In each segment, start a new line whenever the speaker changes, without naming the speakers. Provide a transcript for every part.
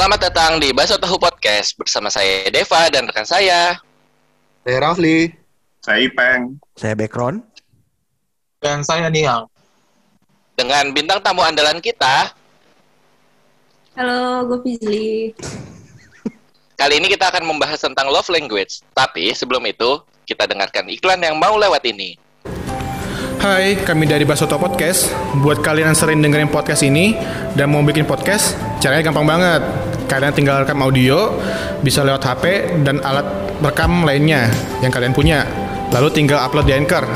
Selamat datang di Baso Tahu Podcast bersama saya Deva dan rekan saya.
Saya Rafli.
Saya Ipeng.
Saya Background.
Dan saya Nial.
Dengan bintang tamu andalan kita,
Halo, gue Fizli.
kali ini kita akan membahas tentang love language. Tapi sebelum itu, kita dengarkan iklan yang mau lewat ini.
Hai, kami dari Basoto Podcast. Buat kalian yang sering dengerin podcast ini dan mau bikin podcast, caranya gampang banget. Kalian tinggal rekam audio, bisa lewat HP dan alat rekam lainnya yang kalian punya. Lalu tinggal upload di Anchor.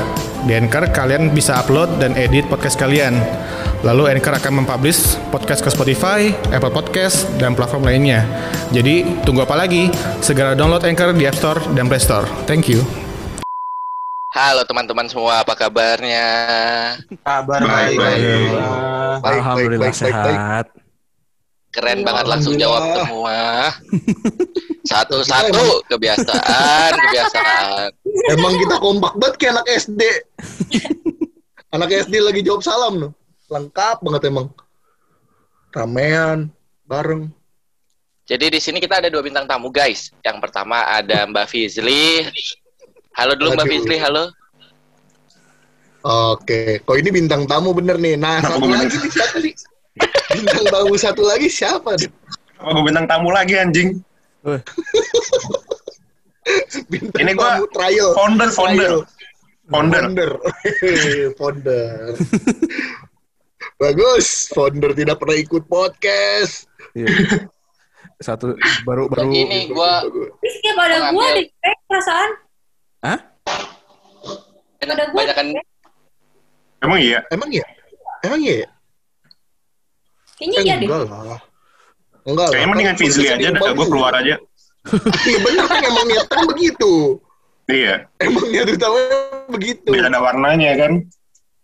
Di Anchor kalian bisa upload dan edit podcast kalian. Lalu Anchor akan mempublish podcast ke Spotify, Apple Podcast, dan platform lainnya. Jadi, tunggu apa lagi? Segera download Anchor di App Store dan Play Store. Thank you.
Halo teman-teman semua, apa kabarnya?
Kabar
Baik,
baik.
baik.
Baik, baik,
Alhamdulillah
baik, baik, baik.
sehat.
Keren banget langsung jawab semua. Satu-satu, kebiasaan, kebiasaan.
Emang kita kompak banget kayak anak SD. anak SD lagi jawab salam loh. Lengkap banget emang. Ramean, bareng.
Jadi di sini kita ada dua bintang tamu guys. Yang pertama ada Mbak Fizli. Halo dulu Mbak. Fizli, halo.
Oke, kok ini bintang tamu bener nih. Nah,
Apa
satu
gua
lagi nih siapa sih? Bintang tamu satu lagi siapa nih?
Apa gue bintang tamu lagi anjing?
Bintang
Ini gua
trial.
Founder, founder.
Trial.
Founder.
Founder. founder. Bagus, founder tidak pernah ikut podcast.
Iya. Satu baru baru
Begini, gua
Tapi setiap ada gue
Mengambil.
deh, eh, perasaan.
Hah?
Emang iya?
Emang ya? Emang iya?
Kayaknya
Eh,
iya deh.
enggak lah. Enggak.
Kayaknya mendingan
Kan
Fizli aja, dah gue keluar aja.
Iya benar kan emang niatnya begitu.
Iya,
Emang niat utamanya begitu.
biar ada warnanya kan.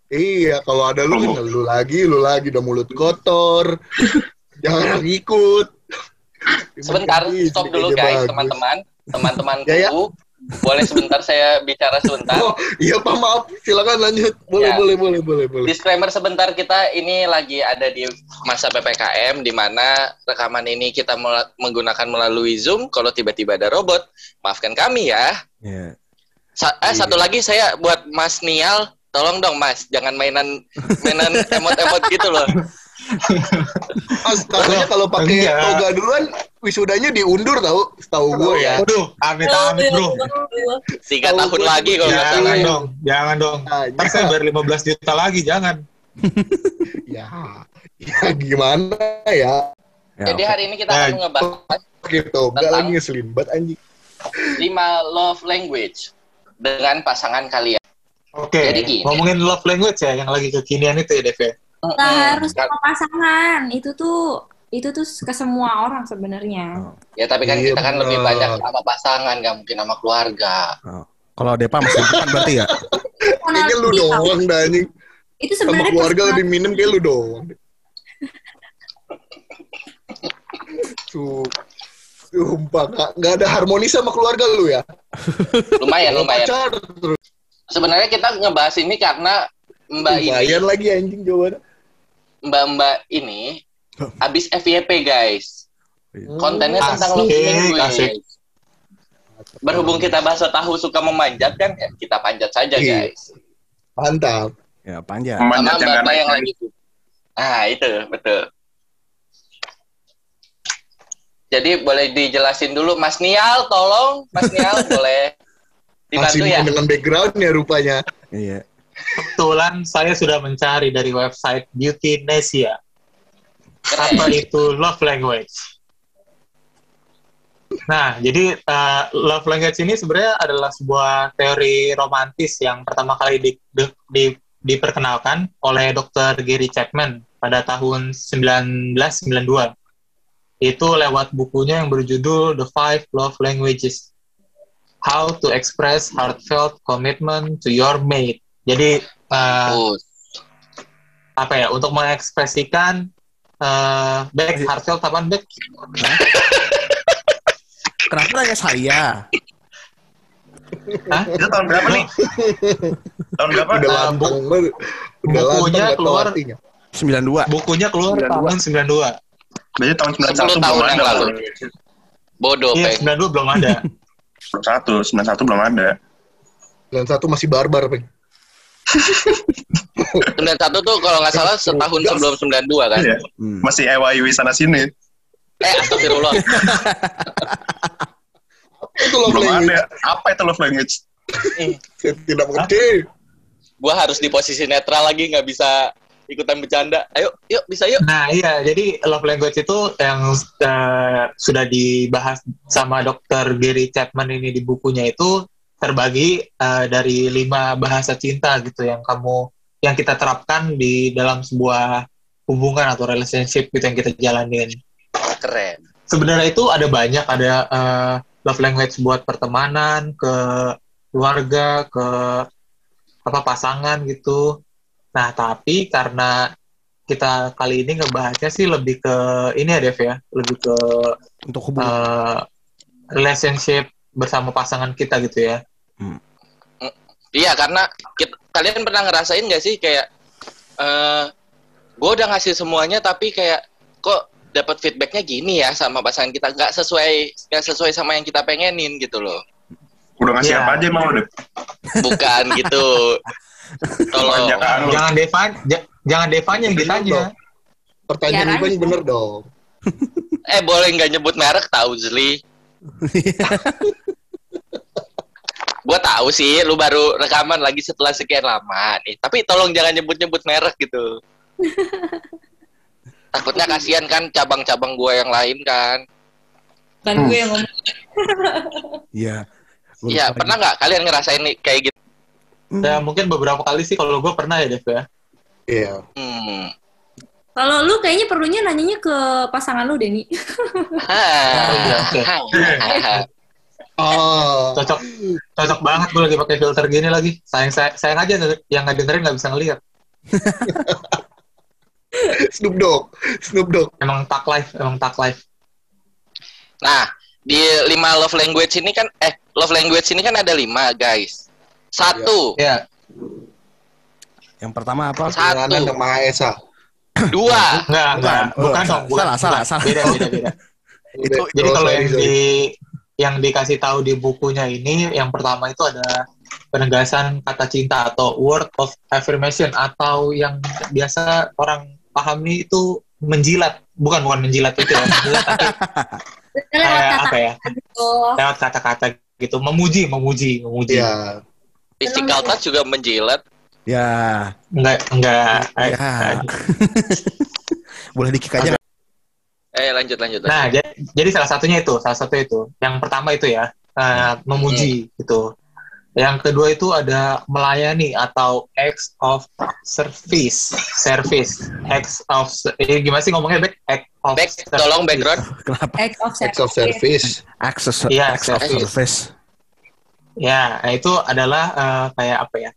Iya, kalau ada lu kan lu lagi, lu lagi udah mulut kotor. Jangan ikut.
Sebentar, stop dulu guys, teman-teman. Teman-temanku.
Ya, ya.
Boleh sebentar saya bicara sebentar.
Oh, iya Pak, maaf. Silakan lanjut. Boleh,
Ya.
boleh, boleh, boleh, boleh.
Disclaimer sebentar kita ini lagi ada di masa PPKM di mana rekaman ini kita menggunakan melalui Zoom. Kalau tiba-tiba ada robot, maafkan kami ya.
Iya.
Sa- eh,
Iya.
satu lagi saya buat Mas Nial, tolong dong Mas, jangan mainan mainan emot-emot gitu loh.
Mas, katanya kalau pakai toga duluan, wisudanya diundur tahu, tahu gue ya.
Waduh, amit amit bro.
Tiga
Tahu
tahun lagi kalau nggak salah.
Jangan
ya.
dong, jangan dong.
Nah,
Ntar saya bayar 15 juta lagi, jangan.
ya, ya gimana ya?
Ya,
Jadi
oke.
hari ini kita
Nah,
akan ngebahas
Pakai toga
Tentang-
lagi ngeselin banget anjing.
lima love language dengan pasangan kalian.
Oke,
Jadi gini.
ngomongin love language ya, yang lagi kekinian itu ya, Dev
Nggak harus sama pasangan. Itu tuh itu tuh ke semua orang sebenarnya.
Ya tapi kan
Iya,
kita kan lebih banyak sama pasangan, nggak mungkin sama keluarga.
Oh. Kalau Depa masih bukan berarti ya?
Kayaknya lu doang dah anjing.
Itu
Sama
sebenarnya
keluarga
personal-
lebih minum kayak lu doang. Tuh. Sumpah, gak, gak ada harmonis sama keluarga lu ya?
Lumayan, lumayan. Sebenarnya kita ngebahas ini karena Mbak ini,
Lumayan lagi anjing jawabannya.
Mbak-mbak ini habis FYP guys. Kontennya tentang love
Asik,
language.
asik.
Berhubung kita bahasa tahu suka memanjat kan, ya kita panjat saja
Iya.
guys.
Mantap.
Ya panjang.
Sama
Memanjat yang
mbak-mbak yang lagi. Ah itu betul. Jadi boleh dijelasin dulu Mas Nial, tolong Mas Nial boleh dibantu
Masih
ya.
dengan backgroundnya rupanya.
Iya.
Kebetulan saya sudah mencari dari website Beauty Nesia. Apa itu love language? Nah, jadi uh, love language ini sebenarnya adalah sebuah teori romantis yang pertama kali di, di- di- diperkenalkan oleh Dr. Gary Chapman pada tahun 1992. Itu lewat bukunya yang berjudul The Five Love Languages. How to express heartfelt commitment to your mate. Jadi uh, apa ya untuk mengekspresikan eh back heartfelt apa back
Kenapa nanya saya?
Hah?
Itu tahun berapa nih? tahun berapa?
Udah
Uh,
banget. Udah
bukunya keluar-
artinya.
92.
bukunya keluar
92.
tahun
Berarti tahun 91
10
belum
tahun
ada.
lalu. Bodoh,
Iya,
Peng.
92 belum ada.
91, 91 belum ada.
Dan satu masih barbar, Peng.
91 tuh kalau nggak salah setahun sebelum 92 kan?
Iya.
Hmm.
Masih EYW sana sini.
Eh, astagfirullah.
Itu love
Belum
language.
ada. Apa itu love language?
Saya tidak mengerti.
Gua harus di posisi netral lagi, nggak bisa ikutan bercanda. Ayo, yuk, bisa yuk.
Nah iya, jadi love language itu yang eh, sudah dibahas sama Dr. Gary Chapman ini di bukunya itu terbagi eh, dari lima bahasa cinta gitu yang kamu yang kita terapkan di dalam sebuah hubungan atau relationship gitu yang kita jalanin.
Keren.
Sebenarnya itu ada banyak, ada eh, love language buat pertemanan, ke keluarga, ke apa pasangan gitu. Nah, tapi karena kita kali ini ngebahasnya sih lebih ke ini ya Dev ya, lebih ke
Untuk hubungan.
eh, relationship bersama pasangan kita gitu ya.
Iya, karena kit- kalian pernah ngerasain nggak sih kayak eh gue udah ngasih semuanya tapi kayak kok dapat feedbacknya gini ya sama pasangan kita nggak sesuai nggak sesuai sama yang kita pengenin gitu loh.
Udah ngasih
Iya.
apa aja mau udah.
Bukan gitu. Tolong.
Lu.
Jangan Devan, ja- jangan Devan yang ditanya.
Pertanyaan
Ya, Rani.
bener dong.
Eh boleh nggak nyebut merek tahu Zli? Gua tahu sih lu baru rekaman lagi setelah sekian lama nih. Tapi tolong jangan nyebut-nyebut merek gitu. Takutnya kasihan kan cabang-cabang gua yang lain kan.
Kan gue yang ngomong.
Iya.
Iya, pernah nggak kalian ngerasain nih kayak gitu?
Ya mungkin beberapa kali sih kalau gue pernah ya Dev ya.
Iya.
Hmm.
Kalau lu kayaknya perlunya nanyanya ke pasangan lu, Denny.
Ah,
Cocok, cocok banget gue lagi pakai filter gini lagi. Sayang, sayang, sayang aja yang nggak dengerin nggak bisa ngeliat.
Snoop Dogg. Snoop Dogg.
Emang tak live, emang tak live.
Nah, di lima love language ini kan, eh, love language ini kan ada lima, guys. Satu,
Ya,
Yang pertama apa?
Satu.
Yang Maha Esa.
dua,
enggak, enggak,
Bukan.
bukan
Oh,
dong, bukan.
salah, salah,
bukan.
salah.
Beda, beda, beda.
Itu-
Jadi
Oh,
kalau yang di yang dikasih tahu di bukunya ini, yang pertama itu ada penegasan kata cinta atau word of affirmation atau yang biasa orang pahami itu menjilat, bukan bukan menjilat itu ya, menjilat tapi
Lewat
kayak
kata
apa ya,
gitu.
lewat kata-kata gitu, memuji, memuji, memuji.
Iya.
physical touch juga menjilat.
Ya.
Enggak, enggak.
Ya. Boleh dikik aja.
Eh, lanjut, lanjut. lanjut.
Nah, jadi, jadi salah satunya itu, salah satu itu. Yang pertama itu ya, eh, memuji gitu. Yang kedua itu ada melayani atau acts of service, service, acts of, eh, gimana sih ngomongnya back? Act of
Back,
service.
tolong background.
Kenapa?
Act of
Acts of service.
Access,
Iya,
acts of
service.
service.
Ya, nah itu adalah eh, kayak apa ya?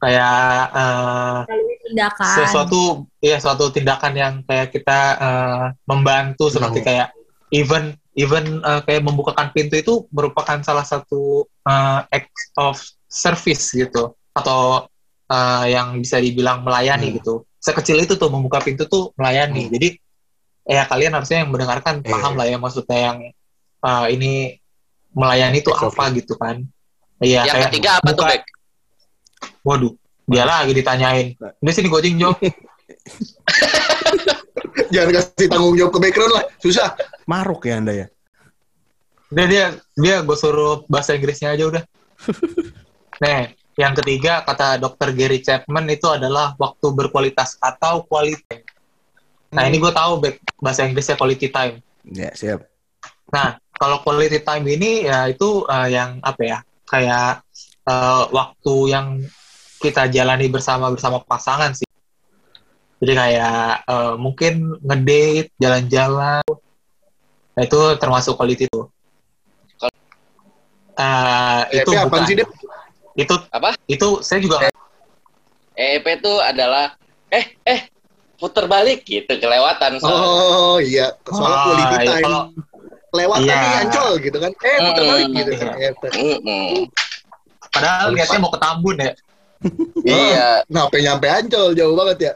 Kayak eh,
Melalui tindakan.
sesuatu ya suatu tindakan yang kayak kita eh, membantu seperti
Hmm.
kayak even even eh, kayak membukakan pintu itu merupakan salah satu eh, act of service gitu atau eh, yang bisa dibilang melayani
Hmm.
gitu sekecil itu tuh membuka pintu tuh melayani
Hmm.
jadi ya kalian harusnya yang mendengarkan
Eh.
paham lah ya maksudnya yang eh, ini melayani itu apa gitu kan iya
Yang
kayak
ketiga apa tuh,
buka-
Bek?
waduh dia lagi ditanyain ini sini gojeng jawab
Jangan kasih tanggung jawab ke background lah. Susah.
Maruk ya Anda ya?
Dia dia dia gue suruh bahasa Inggrisnya aja udah. Nah, yang ketiga kata dokter Gary Chapman itu adalah waktu berkualitas atau quality. Nah ini gue tahu bahasa Inggrisnya quality time.
Ya, siap.
Nah kalau quality time ini ya itu eh, yang apa ya kayak eh, waktu yang kita jalani bersama bersama pasangan sih. Jadi kayak eh, mungkin ngedate, jalan-jalan. Nah itu termasuk quality tuh. Eh, itu
apaan
bukan.
sih?
Itu
Apa?
Itu saya juga
EP itu adalah eh eh puter balik gitu kelewatan soalnya.
Oh iya. Soalnya
Ah,
quality
iya,
time.
kalau-
Lewatan
Iya.
nih Ancol gitu kan. Eh, putar
Hmm,
balik gitu
iya.
ternyata.
Mm-mm.
padahal lihatnya mau ke Tambun ya.
Iya,
Nah, sampai nyampe Ancol jauh banget ya.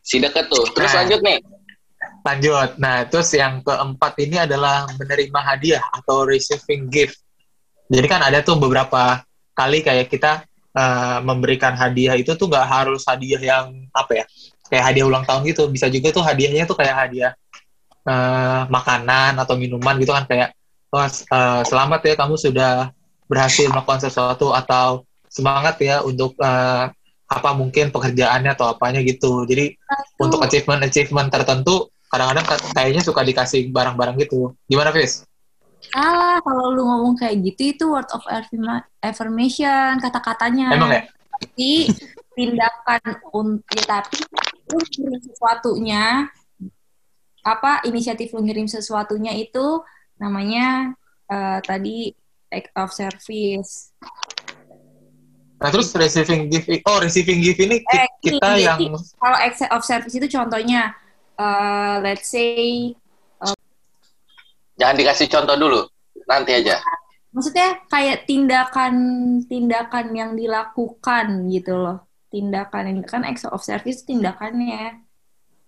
si deket tuh. Terus
Nah.
lanjut nih.
lanjut. Nah, terus yang keempat ini adalah menerima hadiah atau receiving gift. Jadi kan ada tuh beberapa kali kayak kita eh, memberikan hadiah itu tuh nggak harus hadiah yang apa ya, kayak hadiah ulang tahun gitu. Bisa juga tuh hadiahnya tuh kayak hadiah eh, makanan atau minuman gitu kan kayak "Wah, s- eh, selamat ya kamu sudah berhasil melakukan sesuatu atau semangat ya untuk eh, apa mungkin pekerjaannya atau apanya gitu. Jadi untuk achievement achievement tertentu kadang-kadang ka- kayaknya suka dikasih barang-barang gitu. Gimana, Fis?
Salah kalau lu ngomong kayak gitu itu word of affirma- affirmation kata-katanya.
Emang ya?
Tapi tindakan un- ya tapi lu ngirim sesuatunya apa inisiatif lu ngirim sesuatunya itu namanya eh, tadi act of service.
Nah, terus receiving gift, oh receiving gift ini
Eh,
kita
ini,
yang
Kalau act of service itu contohnya eh, let's say
Jangan dikasih contoh dulu. Nanti aja.
maksudnya kayak tindakan-tindakan yang dilakukan gitu loh. Tindakan yang kan act of service tindakannya.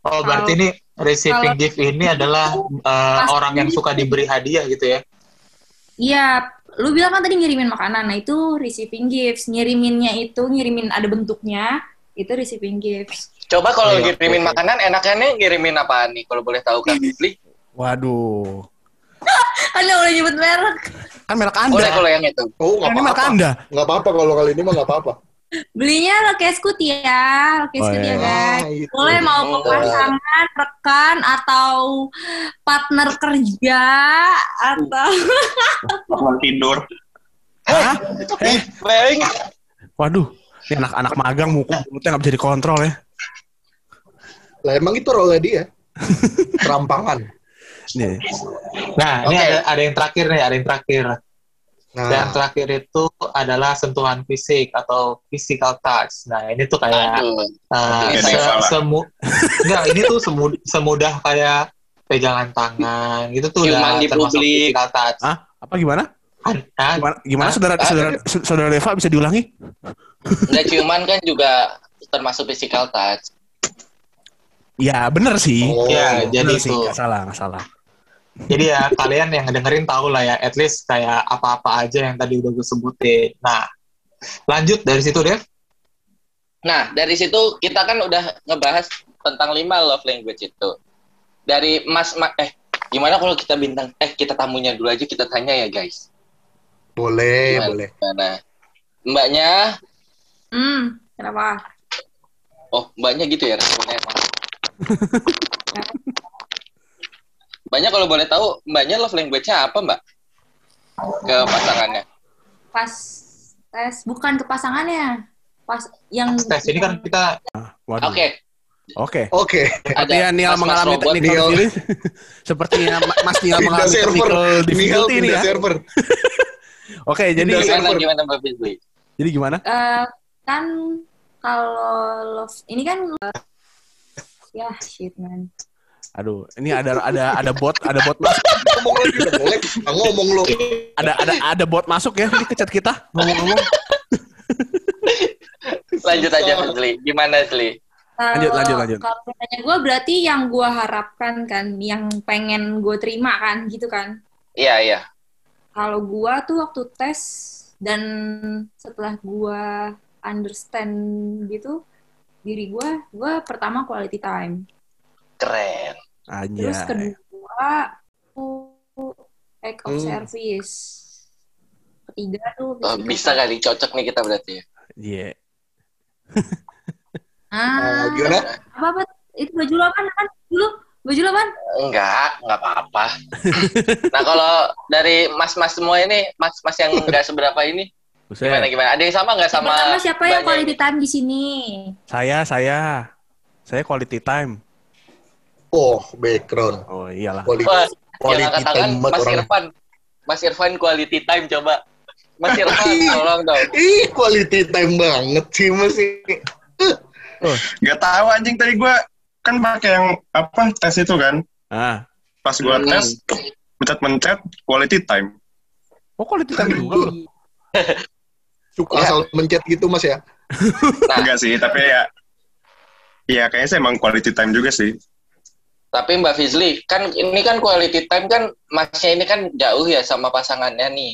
oh berarti ini receiving gift ini adalah uh, orang yang suka diberi hadiah gitu ya.
Iya, lu bilang kan tadi ngirimin makanan. Nah, itu receiving gifts. Ngiriminnya itu ngirimin ada bentuknya, itu receiving gifts.
Coba kalau
Iya,
ngirimin
oke.
makanan, enaknya ngirimin apaan nih? Kalau boleh tahu kan, Bli?
Waduh.
Kan nggak boleh nyebut merek.
Kan merek Anda.
Boleh kalau yang itu.
Oh, nggak
Kan ini merek
apa-apa.
Anda.
Nggak apa-apa kalau kali ini mah nggak apa-apa.
Belinya Lokescoot ya, Lokescoot
Oh,
ya
iya.
guys.
Ah, itu.
Boleh mau ke
Oh.
pasangan, rekan, atau partner kerja, atau
Mau tidur.
Hah? Eh,
Bang.
waduh. Ini anak-anak magang muka mulutnya nggak bisa dikontrol ya.
Lah emang itu role dia. Terampangan.
Nih.
Nah, ini ada, ada yang terakhir nih, ada yang terakhir. Dan
Nah,
terakhir itu adalah sentuhan fisik atau physical touch. Nah, ini tuh kayak
Aduh.
uh, se- semu enggak ini tuh semu- semudah kayak pegangan tangan gitu tuh
Ciuman
udah
di
termasuk
publik.
physical touch.
Hah? Apa gimana? Gimana, gimana
Hah?
saudara,
Ah.
saudara, saudara Deva bisa diulangi?
Nggak ciuman kan juga termasuk physical touch.
Ya bener sih.
Oh,
Ya,
Bener
jadi
sih,
itu.
nggak salah, nggak salah.
Jadi ya kalian yang dengerin tahu lah ya, at least kayak apa-apa aja yang tadi udah gue sebutin. Nah, lanjut dari situ Dev.
Nah, dari situ kita kan udah ngebahas tentang lima love language itu. Dari Mas, Ma- eh gimana kalau kita bintang eh kita tamunya dulu aja kita tanya ya guys.
boleh,
Gimana?
boleh.
Gimana? Mbaknya,
hmm, kenapa?
oh mbaknya gitu ya responnya emang. Mbaknya kalau boleh tahu, mbaknya love language-nya apa mbak? Ke pasangannya.
Pas tes, bukan ke pasangannya. Pas yang
Tes ini kan kita
Waduh.
Oke,
Oke.
Oke.
Seperti yang Nial mengalami
robot.
technical
Nial.
difficulty. Seperti yang Ma- Mas Nial mengalami technical
Nihal
difficulty ini
pindah
ya.
server.
Oke, jadi
gimana
server.
gimana mbak
jadi gimana?
eh, kan kalau love ini kan ya shit man.
Aduh, ini ada ada ada bot, ada bot masuk,
Ngomong lagi udah boleh. Ah, ngomong lo.
ada ada ada bot masuk ya di kecat kita. Ngomong-ngomong.
Lanjut aja Fitri. Gimana Fitri?
Lanjut, lanjut, lanjut.
Kalau pertanyaan gue berarti yang gue harapkan kan, yang pengen gue terima kan, gitu kan.
Iya iya.
Kalau gue tuh waktu tes dan setelah gue understand gitu diri gue, gue pertama quality time.
Keren.
Terus
Aja.
kedua tuh act of
Hmm.
service. Ketiga tuh
Oh, bisa kali cocok nih kita berarti ya.
Iya.
Ah,
Ah,
gimana?
apa apa? Itu baju lo apa kan? Dulu baju lo apa?
Enggak, enggak apa-apa. nah, kalau dari mas-mas semua ini, mas-mas yang enggak seberapa ini, gimana
Buset.
gimana? Ada yang sama enggak sama
Pertama siapa yang quality time di sini?
Saya, saya. Saya quality time.
Oh, background.
Oh iyalah.
Quality,
Wah,
quality time
Mas
orang.
Irfan. Mas Irfan quality time coba. Mas Irfan, tolong dong.
Ih, quality time banget sih Mas.
Gak tahu anjing tadi gue kan pakai yang apa tes itu kan.
Ah.
Pas gue
Hmm.
tes, mencet-mencet quality time.
Oh quality time juga.
Suka
Ya.
asal mencet gitu Mas ya.
Nah,
Enggak sih, tapi ya Ya kayaknya sih emang quality time juga sih.
Tapi Mbak Fizli, kan ini kan quality time kan masnya ini kan jauh ya sama pasangannya nih.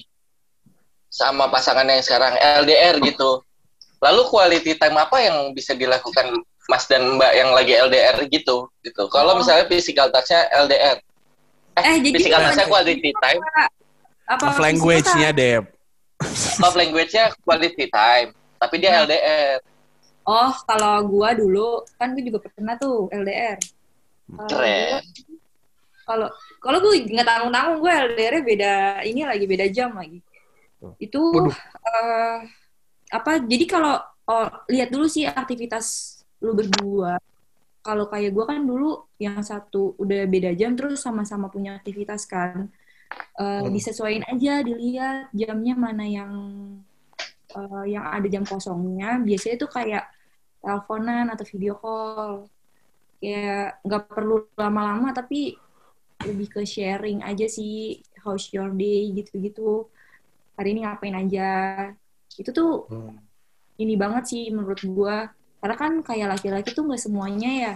Sama pasangannya yang sekarang LDR gitu. Lalu quality time apa yang bisa dilakukan Mas dan Mbak yang lagi LDR gitu gitu. Kalau
Oh.
misalnya physical touch-nya LDR. Eh,
Eh, jadi
physical touch-nya quality time,
Apa
Love language-nya, Deb.
love language-nya quality time. Tapi dia
Nah.
LDR.
Oh, kalau gua dulu kan gue juga pernah tuh LDR. Kalau
Keren.
Kalau kalau gue nggak tanggung tanggung gue LDR beda ini lagi beda jam lagi. Itu
Waduh.
eh, apa? Jadi kalau oh, lihat dulu sih aktivitas lu berdua. Kalau kayak gue kan dulu yang satu udah beda jam terus sama-sama punya aktivitas kan.
Hmm.
disesuaiin aja dilihat jamnya mana yang eh, yang ada jam kosongnya biasanya tuh kayak teleponan atau video call kayak nggak perlu lama-lama tapi lebih ke sharing aja sih how's your day gitu-gitu. Hari ini ngapain aja. Itu tuh
Hmm.
ini banget sih menurut gua. Karena kan kayak laki-laki tuh nggak semuanya ya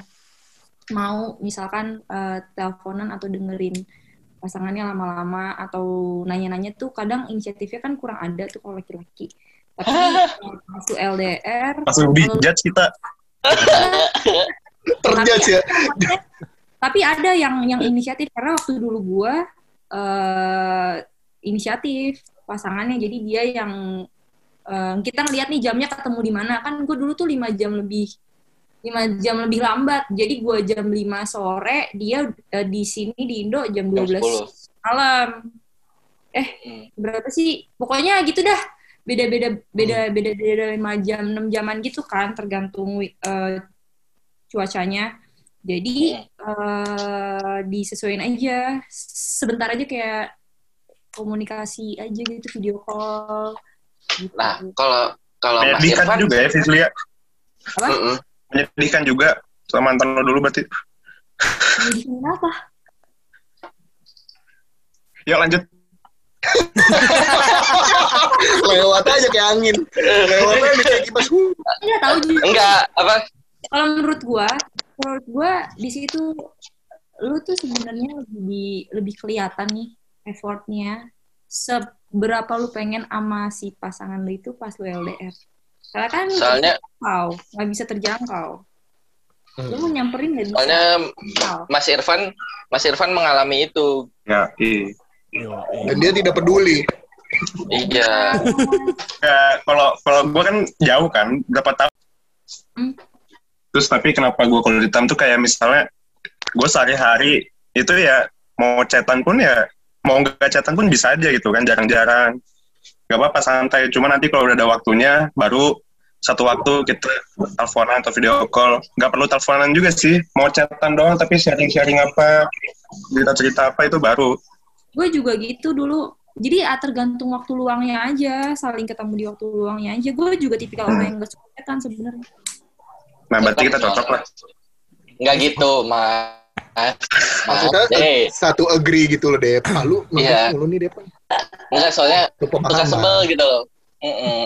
mau misalkan eh, teleponan atau dengerin pasangannya lama-lama atau nanya-nanya tuh kadang inisiatifnya kan kurang ada tuh kalau laki-laki. Tapi waktu LDR
Langsung
kalau-
dijudge kita.
Terjudge ya.
Tapi ada yang yang inisiatif karena waktu dulu gua eh inisiatif pasangannya. Jadi dia yang eh, kita ngeliat nih jamnya ketemu di mana. Kan gue dulu tuh lima jam lebih lima jam lebih lambat. Jadi gua jam 5 sore dia eh, di sini di Indo jam
Jam
12
10.
malam. Eh
Hmm.
berapa sih? Pokoknya gitu dah. Beda-beda beda beda beda lima jam enam jaman gitu kan tergantung eh, cuacanya jadi eh disesuaikan aja sebentar aja kayak komunikasi aja gitu video call gitu.
Nah, kalau kalau Mas
Menyedihkan
Irfan
juga ya, Fislia.
apa
Mm-mm.
Menyedihkan juga sama mantan lo dulu berarti.
Menyedihkan apa
Yuk lanjut.
Lewat aja kayak angin. Lewat aja kayak kipas. Huh.
nggak tahu juga
Enggak, apa?
Kalau menurut gua menurut gua di situ lu tuh sebenarnya lebih lebih kelihatan nih effortnya seberapa lu pengen ama si pasangan lu itu pas lu LDR karena kan
Soalnya
kau nggak bisa terjangkau lu mau nyamperin nggak bisa
soalnya
Kau.
Mas Irfan Mas Irfan mengalami itu.
Ya, iya.
Dan dia tidak peduli.
Iya.
Ya, kalau kalau gue kan jauh kan, berapa tahun.
Hmm.
Terus tapi kenapa gue kalau hitam tuh kayak misalnya gue sehari-hari itu ya mau chatan pun ya mau nggak chatan pun bisa aja gitu kan jarang-jarang. Gak apa-apa santai. Cuma nanti kalau udah ada waktunya baru satu waktu kita teleponan atau video call. Gak perlu teleponan juga sih. Mau chatan doang tapi sharing-sharing apa, cerita-cerita apa itu baru.
gue juga gitu dulu jadi ah, tergantung waktu luangnya aja saling ketemu di waktu luangnya aja gue juga tipikal orang yang gak suka kan sebenarnya
Nah berarti kita cocok lah.
Enggak gitu, Mas.
Maksudnya
Maaf, eh.
satu agree gitu loh, Dep. Ah, lu
Iya.
ngegas mulu nih, Dep.
Enggak, soalnya suka sebel gitu loh. Mm-mm.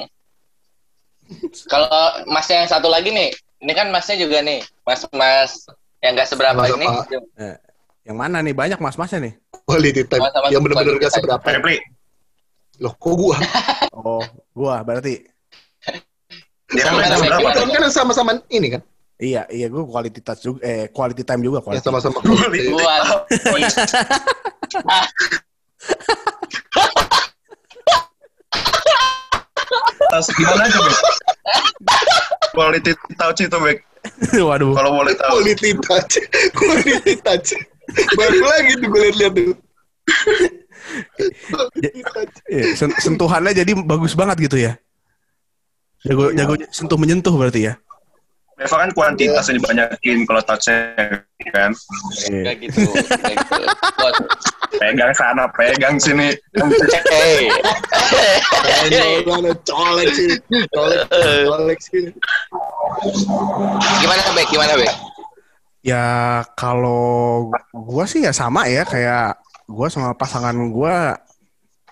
Kalau masnya yang satu lagi nih, ini kan masnya juga nih, mas-mas yang nggak seberapa
Sama-sama.
ini.
Yang mana nih? Banyak mas-masnya nih.
Quality time.
Sama-sama
Yang bener-bener gak seberapa. Loh, kok gua?
Oh, gua berarti.
Kan
Sama- sama-?
Kan sama-sama ini kan?
Iya, iya gua quality touch juga eh quality time juga
Ya
quality.
sama-sama.
Buat
Tas gimana Bek? Quality touch itu, Bek.
Waduh.
Kalau boleh tahu.
Quality touch. Quality touch. Baru lagi tuh gue liat-liat tuh. Quality.
Iya, sen- sentuhannya jadi bagus banget gitu ya. Jago jago sentuh menyentuh berarti ya.
Eva kan kuantitas yang dibanyakin kalau touch-nya kan.
gitu, nggak gitu. Buat
Pegang sana, pegang sini.
hey.
Colek sini. Colek, colek sini.
Gimana Bek? Gimana Bek?
Ya kalau gua sih ya sama ya kayak gua sama pasangan gua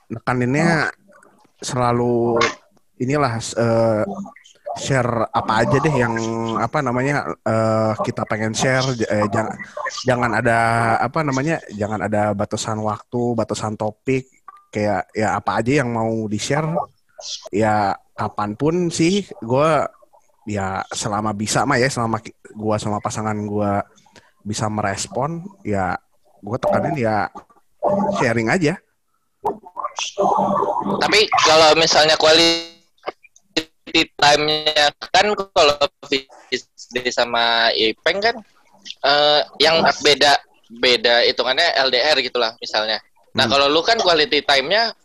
nekaninnya selalu inilah eh, share apa aja deh yang apa namanya eh, kita pengen share. J- eh, jangan jangan ada apa namanya jangan ada batasan waktu batasan topik. Kayak ya apa aja yang mau di share ya kapan pun sih gue ya selama bisa mah ya selama gua sama pasangan gua bisa merespon ya gue tekanin ya sharing aja.
Tapi kalau misalnya quality time-nya kan kalau Fisdi sama Ipeng kan eh, yang beda beda hitungannya LDR gitulah misalnya. Nah,
Hmm.
kalau lu kan quality time-nya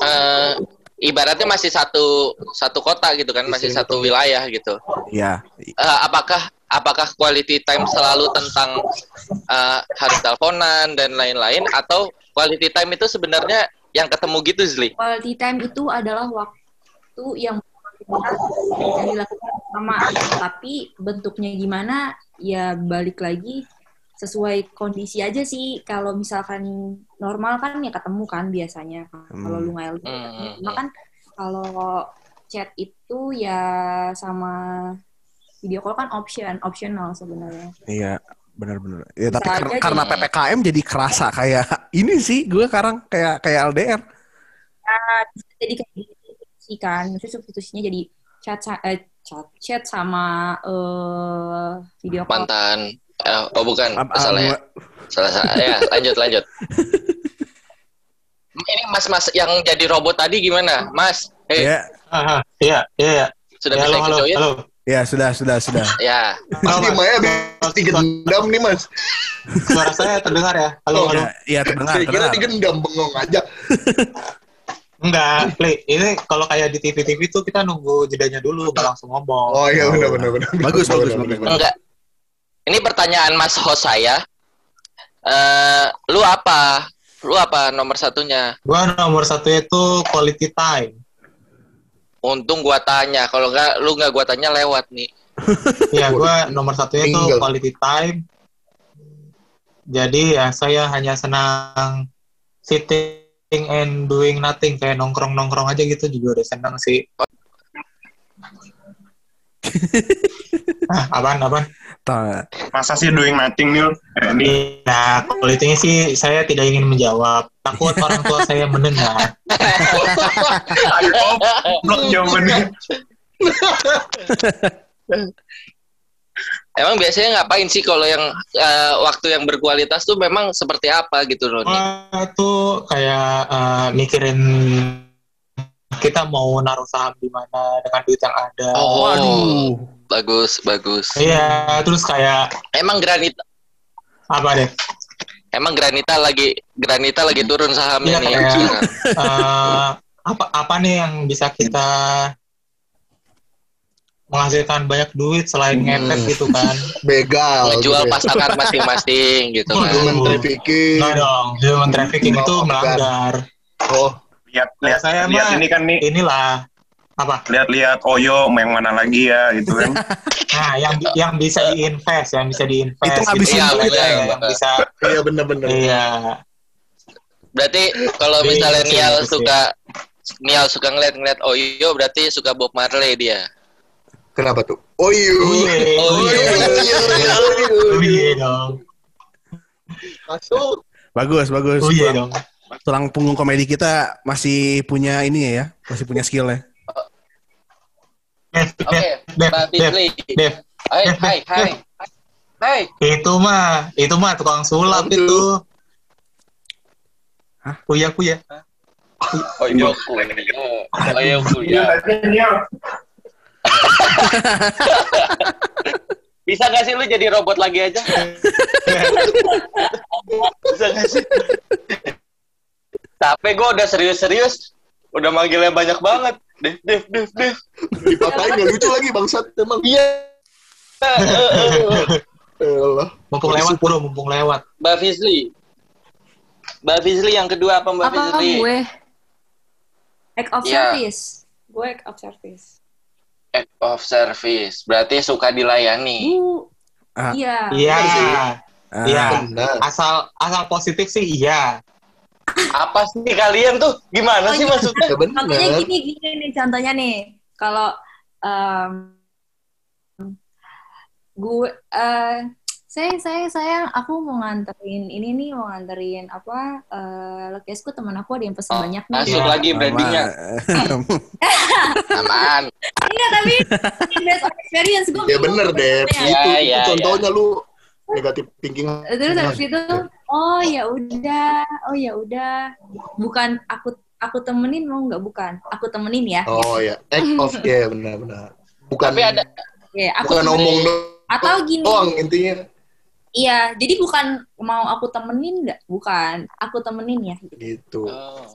eh, ibaratnya masih satu satu kota gitu kan, masih satu wilayah gitu.
ya
Eh, apakah apakah quality time selalu tentang eh, harus teleponan dan lain-lain atau quality time itu sebenarnya yang ketemu gitu Zli?
Quality time itu adalah waktu yang dilakukan sama tapi bentuknya gimana ya balik lagi sesuai kondisi aja sih kalau misalkan normal kan ya ketemu kan biasanya kalau
Hmm.
lu nggak LDR.
Hmm.
cuma kan kalau chat itu ya sama video call kan option optional sebenarnya
Iya, benar-benar. Ya, tapi
Bisa
karena, PPKM jadi kerasa kayak ini sih gue sekarang kayak kayak LDR.
jadi kayak gitu sih kan maksudnya substitusinya jadi chat eh, chat, chat sama eh, video call
mantan eh, oh bukan
Apa-
salah ya salah salah ya lanjut lanjut ini mas mas yang jadi robot tadi gimana mas hey,
Ya,
Ah, ah, iya, iya, iya.
sudah
Ya,
bisa
halo,
ikut
halo, halo.
ya sudah sudah sudah.
ya
Mas
Mas.
Maya habis digendam nih mas.
Suara saya terdengar ya? Halo,
Oh,
halo.
Ya, ya terdengar,
Saya kira
terdengar.
digendam bengong aja.
Enggak, Play. Ini kalau kayak di TV-TV tuh kita nunggu jedanya dulu, nggak langsung ngomong.
Oh iya benar benar benar.
Bagus, bagus, bagus.
enggak ini pertanyaan mas host saya eh lu apa lu apa nomor satunya
Gua nomor satu itu quality time.
untung gua tanya kalau enggak lu enggak gua tanya lewat nih
Iya, gua nomor satunya itu quality time. Jadi ya saya hanya senang sitting and doing nothing kayak nongkrong-nongkrong aja gitu juga udah senang sih. ah, apaan, apaan?
Masa sih doing nothing nih? Eh,
Nah, quality sih saya tidak ingin menjawab. Takut orang tua saya mendengar.
ayo blok jawabannya.
emang biasanya ngapain sih kalau yang eh, waktu yang berkualitas tuh memang seperti apa gitu loh nih
Wah, itu kayak eh, mikirin kita mau naruh saham di mana dengan duit yang ada.
Oh.
Waduh.
bagus bagus
Iya, terus kayak
emang granita
apa deh?
emang granita lagi granita lagi turun sahamnya
Iya,
nih
kayak-
sekarang.
eh, apa apa nih yang bisa kita menghasilkan banyak duit selain
Hmm.
ngepet gitu kan?
Begal. gitu ya.
pasangan masing-masing gitu kan
Human trafficking.
Enggak dong, human trafficking itu
Oh,
melanggar.
Oh,
Lihat
Nah,
lihat
saya
lihat
mah-
ini kan nih.
Inilah apa?
Lihat-lihat Oyo main mana lagi ya gitu kan.
Nah, yang yang bisa diinvest, yang bisa diinvest.
Itu ngabisin
Iya,
duit ya, yang bisa
iya benar-benar.
iya.
berarti kalau misalnya
iya,
Nial
iya.
suka Nial suka ngeliat-ngeliat Oyo berarti suka Bob Marley dia
Kenapa tuh? Oh iya.
Oh iya,
Oh,
oh
iya.
iya, oh iya dong,
Masuk.
Bagus, bagus.
oh iya dong.
tulang punggung komedi kita masih punya ini ya, masih punya skill ya.
Oke
Dev, Dev,
Mbak
Dev,
hai hai hai hai
Itu mah, itu mah tukang sulap itu.
Hah?
Kuya kuya.
Oyo kuya Oyo kuya bisa gak sih lu jadi robot lagi aja? Bisa gak sih? Capek gue udah serius-serius. Udah manggilnya banyak banget. Dev Dev Dev Dev
Dipatahin gak lucu lagi bangsat emang.
iya. Eh, eh, eh.
Allah.
Mumpung lewat bro, mumpung lewat.
Mbak Fizli. Mbak Fizli yang kedua apa Mbak
apa
Fizli?
gue? Act of
Iya.
service. Gue act of service
act of service. Berarti suka dilayani.
Ah.
iya.
Iya,
Ah,
iya.
Benar.
Asal asal positif sih iya.
apa sih kalian tuh? Gimana sih maksudnya?
Ya
contohnya gini gini nih contohnya nih. Kalau em, gue eh saya saya sayang aku mau nganterin ini nih mau nganterin apa eh lekesku teman aku ada yang pesen
Oh,
banyak nih
Masuk lagi brandingnya. Aman.
enggak tapi ini based on experience gue
Ya bener deh.
Ya.
Itu,
Ya,
itu
ya,
contohnya lu negatif thinking.
terus habis itu oh ya udah oh ya udah bukan aku aku temenin mau nggak bukan aku temenin ya
Oh ya, act of ya benar-benar. Bukan
Tapi ada
ya aku
bukan
temenin.
ngomong
atau gini
doang intinya
iya jadi bukan mau aku temenin nggak bukan aku temenin ya
gitu.
Oh.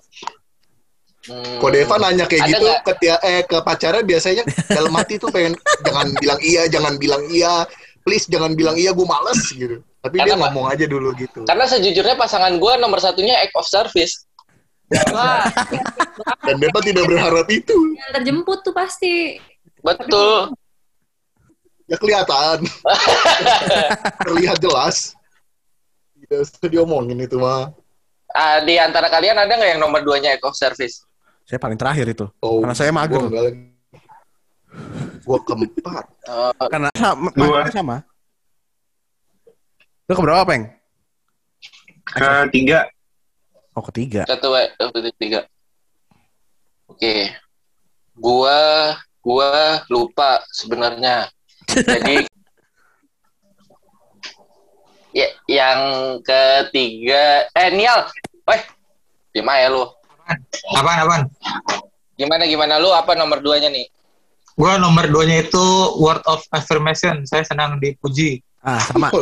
Hmm.
Kok Deva nanya kayak
Ada
gitu ke dia- eh ke pacarnya biasanya dalam hati tuh pengen jangan bilang iya, jangan bilang iya, please jangan bilang iya, gue males gitu. Tapi dia
Karena apa?
ngomong aja dulu gitu.
Karena sejujurnya pasangan gue nomor satunya act of service.
wah
Dan Deva tidak berharap itu.
yang terjemput tuh pasti
Betul.
Ya kelihatan. Terlihat jelas. Tidak usah diomongin itu mah.
Ah, di antara kalian ada nggak yang nomor duanya act of service?
Saya paling terakhir itu.
Oh,
Karena saya mager.
Gua. Gua keempat.
Oh,
Karena sama,
Dua.
magernya sama. Lu keberapa, Peng?
Ketiga,
Oh, ketiga.
satu, eh, satu, tiga. Oke. Gua, gua lupa sebenarnya. Jadi, ya, yang ketiga, eh Nial, weh, gimana ya lu?
Apaan, apaan?
Gimana gimana lu? Apa nomor duanya nih?
Gue nomor duanya itu word of affirmation. Saya senang dipuji.
Ah, sama.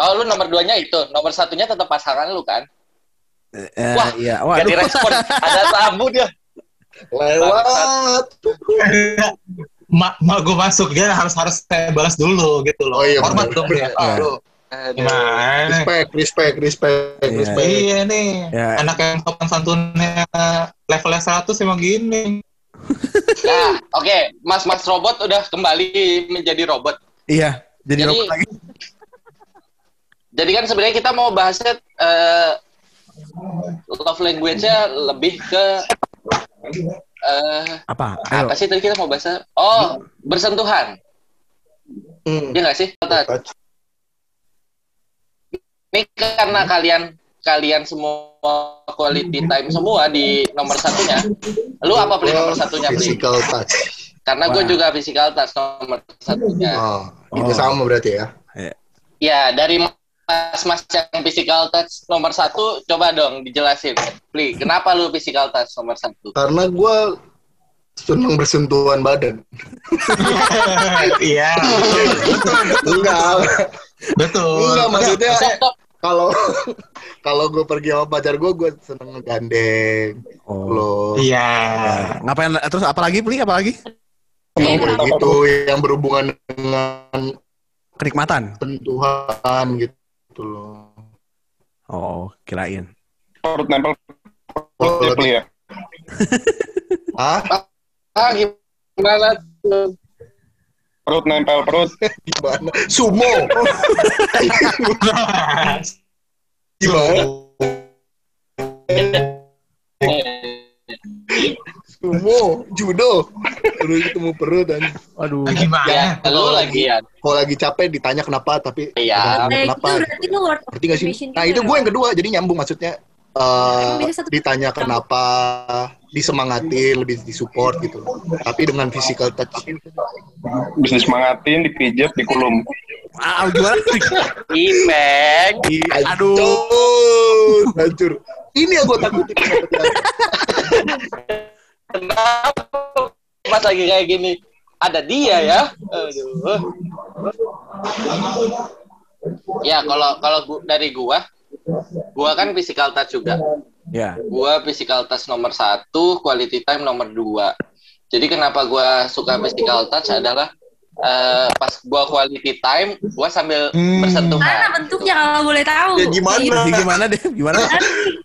Oh, lu nomor duanya itu. Nomor satunya tetap pasangan lu kan?
Eh,
Wah,
iya.
Gak
Waduh.
direspon. Ada tamu dia.
Lewat.
mak mak gue masuk dia harus harus saya balas dulu gitu loh.
Oh, iya,
Hormat
bener.
dong dia.
Iya.
Aduh,
Aduh.
gimana?
Respect, respect, respect,
Iya.
respect.
Iya nih,
Ya.
anak yang sopan santunnya levelnya 100 emang gini.
Nah, oke, Mas-mas robot udah kembali menjadi robot.
Iya. Jadi,
Jadi-
robot lagi.
Jadi kan sebenarnya kita mau bahasnya eh, love language-nya lebih ke eh,
Apa? Ayo.
apa sih tadi kita mau bahas? Oh, bersentuhan.
Hmm.
Iya nggak sih? Ini karena kalian kalian semua quality time semua di nomor satunya. Lu apa beli nomor satunya beli?
Physical touch.
Karena gue juga physical touch nomor satunya.
Oh, itu
Oh.
sama berarti ya.
Ya dari mas-mas yang physical touch nomor satu, coba dong dijelasin. Pli, kenapa lu physical touch nomor satu?
Karena gue senang bersentuhan badan.
Iya,
Enggak,
betul.
enggak maksudnya kalau kalau gue pergi sama pacar gue, gue seneng ngegandeng.
Oh.
Loh,
Iya.
Ya, Ngapain? Terus apa lagi, Pli? Apa lagi?
kayak gitu yang berhubungan dengan
Kenikmatan.
sentuhan gitu loh.
Oh, kirain.
perut nempel
Oh,
perut ya, Pli, ya.
Hah?
Ah, gimana? tuh?
Perut nempel perut.
Gimana? Sumo. Gimana? Sumo, judo. Terus ketemu perut dan
Aduh.
Gimana?
Ya, lu lagi ya.
kalau lagi capek ditanya kenapa tapi
Iya.
Nah, itu
kenapa.
berarti lu word
gak sih?
affirmation
Nah itu gue yang kedua, jadi nyambung maksudnya.
satu-
ditanya kenapa, disemangatin, lebih disupport gitu. Tapi dengan physical touch.
Bisa disemangatin, dipijat, dikulum.
Ah, gimana?
Ipeng.
Aduh.
Hancur, hancur. Ini yang gue takutin.
Kenapa pas lagi kayak gini? Ada dia ya. Aduh. Ya, kalau kalau gu- dari gua, gua kan physical touch juga.
Ya.
Gua physical touch nomor satu, quality time nomor dua. Jadi kenapa gua suka physical touch adalah eh, pas gua quality time, gua sambil
Hmm.
Mana
bersentuhan.
bentuknya kalau boleh tahu?
Ya gimana?
Jadi gimana deh? Gimana?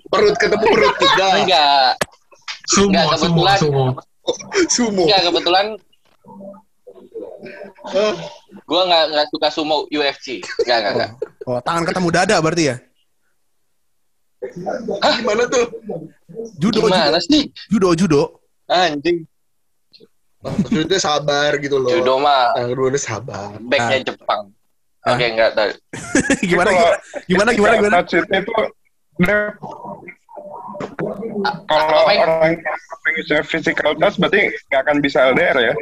Perut ketemu perut tiga.
Enggak,
Sumo,
Nggak,
sumo,
kebetulan.
sumo.
Sumo.
enggak kebetulan
Hah?
gua nggak nggak suka sumo UFC. Enggak, enggak, enggak.
Oh, tangan ketemu dada berarti ya?
Gimana tuh?
Judo,
Gimana
judo,
sih?
judo, judo.
Anjing.
Maksudnya sabar gitu loh.
Judo mah
Yang kedua sabar.
backnya Jepang.
Ah.
Oke, enggak tahu.
gimana gimana gimana gimana gimana?
itu dia kalau
Apa yang-
orang yang pengen physical touch berarti nggak akan bisa LDR ya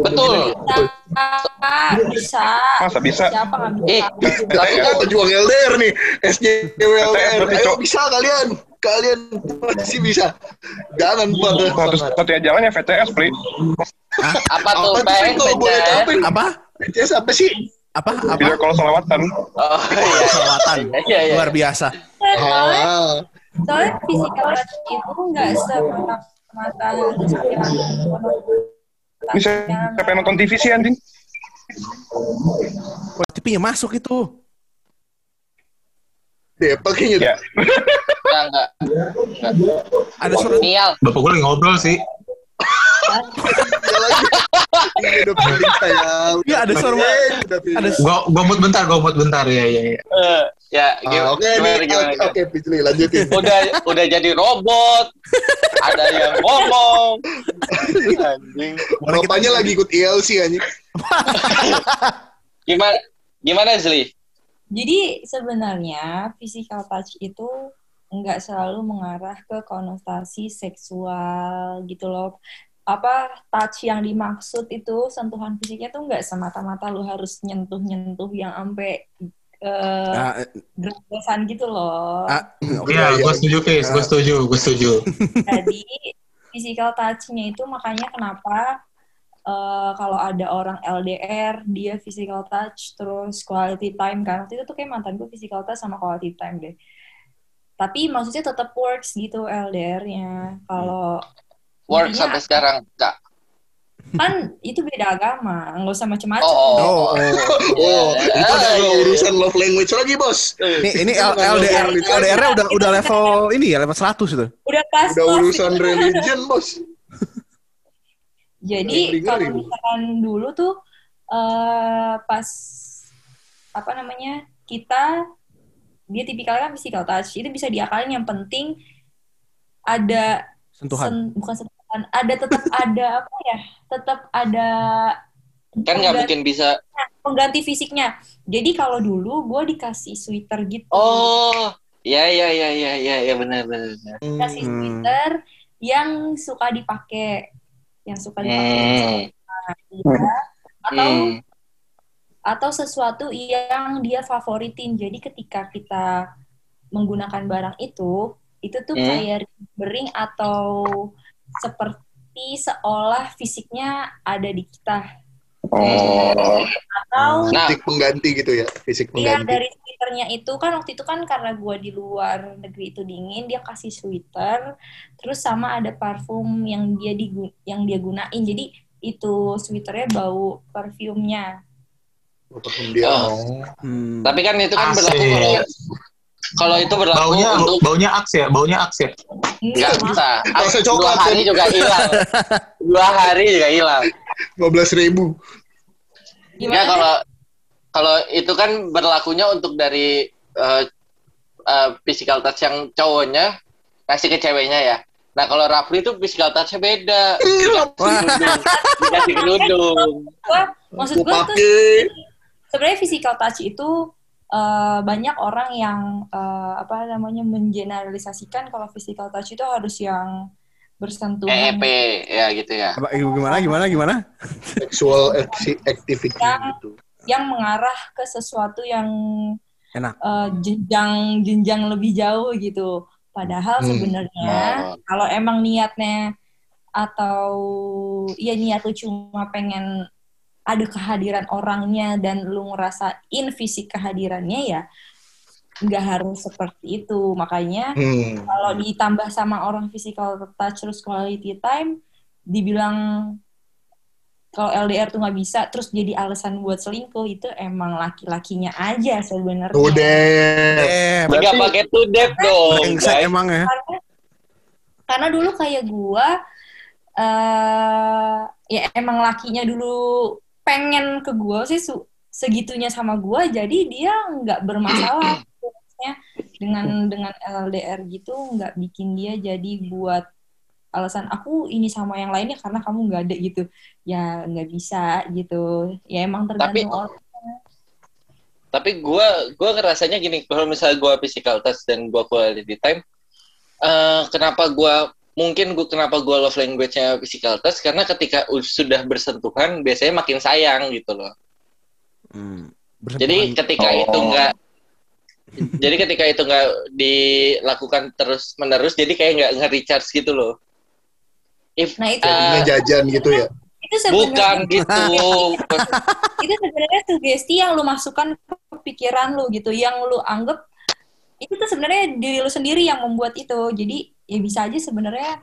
Betul.
Bisa, bisa.
masa bisa
Siapa nggak
Eh,
bisa?
tapi
Kita
kan
pejuang LDR nih. SJW LDR.
berarti,
Ayo bisa kalian. Kalian pasti bisa. Jangan patah
satu satunya jalannya VTS pli
apa tuh,
Apa tuh
Bang?
Pin, kalau boleh tahu?
Apa?
BTS apa sih?
Apa? Apa?
video call selawatan
Oh, iya.
Selawatan.
Iya, iya.
Luar biasa.
Soalnya, soalnya physical touch itu nggak semata-mata harus
bisa sampai nonton TV sih anjing
Wah, TV-nya masuk itu.
Depok kayaknya.
ya
Enggak, enggak.
Ada suara.
Bapak gue lagi ngobrol sih.
Dia lagi. Ini udah paling.
Iya, ada suara
Eh, udah
ada
Gua gua mood bentar, gua mood bentar ya ya ya.
Eh, ya,
Ah,
gimana,
Oke,
gimana,
nih,
gimana,
oke, oke, Pijli, lanjutin.
Udah, udah jadi robot. Ada yang ngomong. Anjing.
Bapaknya lagi ikut ILC anjing.
Gimana, gimana Zli?
Jadi sebenarnya physical touch itu nggak selalu mengarah ke konotasi seksual gitu loh. Apa touch yang dimaksud itu sentuhan fisiknya tuh nggak semata-mata lu harus nyentuh-nyentuh yang sampai eh
Ah,
gratisan gitu loh.
ah, oke.
Iya,
iya.
gue setuju, Fis. Gue setuju, gue setuju.
Jadi physical touch-nya itu makanya kenapa eh, kalau ada orang LDR dia physical touch terus quality time kan waktu itu tuh kayak mantan gue physical touch sama quality time deh. Tapi maksudnya tetap works gitu LDR-nya. Kalau
Work
intinya
sampai sekarang enggak.
kan itu beda agama, nggak usah macam-macam.
Oh,
Oh, oh.
Oh, itu udah
Ah,
nggak
iya.
urusan love language lagi, bos.
Ini ini L- LDR LDR-nya udah udah level ini ya level 100 itu.
Udah kelas
Udah urusan
itu.
religion, bos.
Jadi kalau misalkan dulu tuh eh pas apa namanya kita dia tipikalnya kan physical touch itu bisa diakalin yang penting ada
Sentuhan.
sen- bukan sentuhan ada tetap ada apa ya tetap ada
Kan nggak
pengganti-
mungkin bisa.
pengganti fisiknya jadi kalau dulu gue dikasih sweater gitu
Oh, ya, ya, ya, ya, ya, ya, benar, benar. benar.
dikasih
Hmm.
sweater yang suka dipakai yang suka dipakai
Hmm.
Iya. atau
Hmm.
Atau sesuatu yang dia favoritin. Jadi ketika kita menggunakan barang itu, itu tuh
Hmm.
kayak bering atau seperti seolah fisiknya ada di kita.
oh
Atau
Nah.
Fisik pengganti gitu ya, fisik
Iya
pengganti.
dari sweaternya itu kan waktu itu kan karena gua di luar negeri itu dingin dia kasih sweater terus sama ada parfum yang dia digu- yang dia gunain jadi itu sweaternya bau parfumnya.
Oh.
Oh.
Hmm.
Tapi kan itu kan
Asik.
berlaku kalau kalau itu berlaku
Baunya
untuk
baunya aks ya, baunya aks ya.
nggak bisa.
Rasa
Dua
coklat,
hari juga hilang. Dua hari juga hilang.
15 ribu.
Ya kalau kalau itu kan berlakunya untuk dari eh, eh, physical touch yang cowoknya kasih ke ceweknya ya. Nah kalau Rafli itu physical touch-nya beda. Dikasih kerudung. Dikasih kerudung.
Maksud gue tuh
pakai.
Sebenarnya physical touch itu eh, banyak orang yang eh, apa namanya mengeneralisasikan kalau physical touch itu harus yang bersentuhan
EEP ya gitu ya.
Apa, gimana gimana gimana?
Sexual acti- activity
Yang-
gitu.
yang mengarah ke sesuatu yang
Enak.
eh, jenjang jenjang lebih jauh gitu. Padahal
Hmm.
sebenarnya
Oh.
kalau emang niatnya atau ya niat lu cuma pengen ada kehadiran orangnya dan lu ngerasain fisik kehadirannya ya nggak harus seperti itu makanya
Hmm.
kalau ditambah sama orang physical touch terus quality time dibilang kalau LDR tuh nggak bisa terus jadi alasan buat selingkuh itu emang laki-lakinya aja sebenarnya
Udah.
Eh,
Nggak pakai tudep dong.
brengsek
guys.
emang ya.
karena karena dulu kayak gua eh ya emang lakinya dulu pengen ke gua sih su- segitunya sama gua jadi dia nggak bermasalah. Dengan dengan LDR gitu nggak bikin dia jadi buat alasan aku ini sama yang lainnya karena kamu nggak ada gitu. Ya nggak bisa gitu. Ya emang tergantung
Tapi-
orang.
Tapi gue gue ngerasanya gini kalau misalnya gue physical touch dan gue quality time eh kenapa gue mungkin gue kenapa gue love language-nya physical touch karena ketika sudah bersentuhan biasanya makin sayang gitu loh
Hmm.
jadi ketika
Oh.
itu enggak jadi ketika itu enggak dilakukan terus menerus jadi kayak nggak nge-recharge gitu loh if
nah itu
Jadinya jajan gitu ya.
itu
bukan
sebenarnya
gitu
itu sebenarnya sugesti yang lu masukkan ke pikiran lu gitu yang lu anggap itu tuh sebenarnya diri lu sendiri yang membuat itu jadi ya bisa aja sebenarnya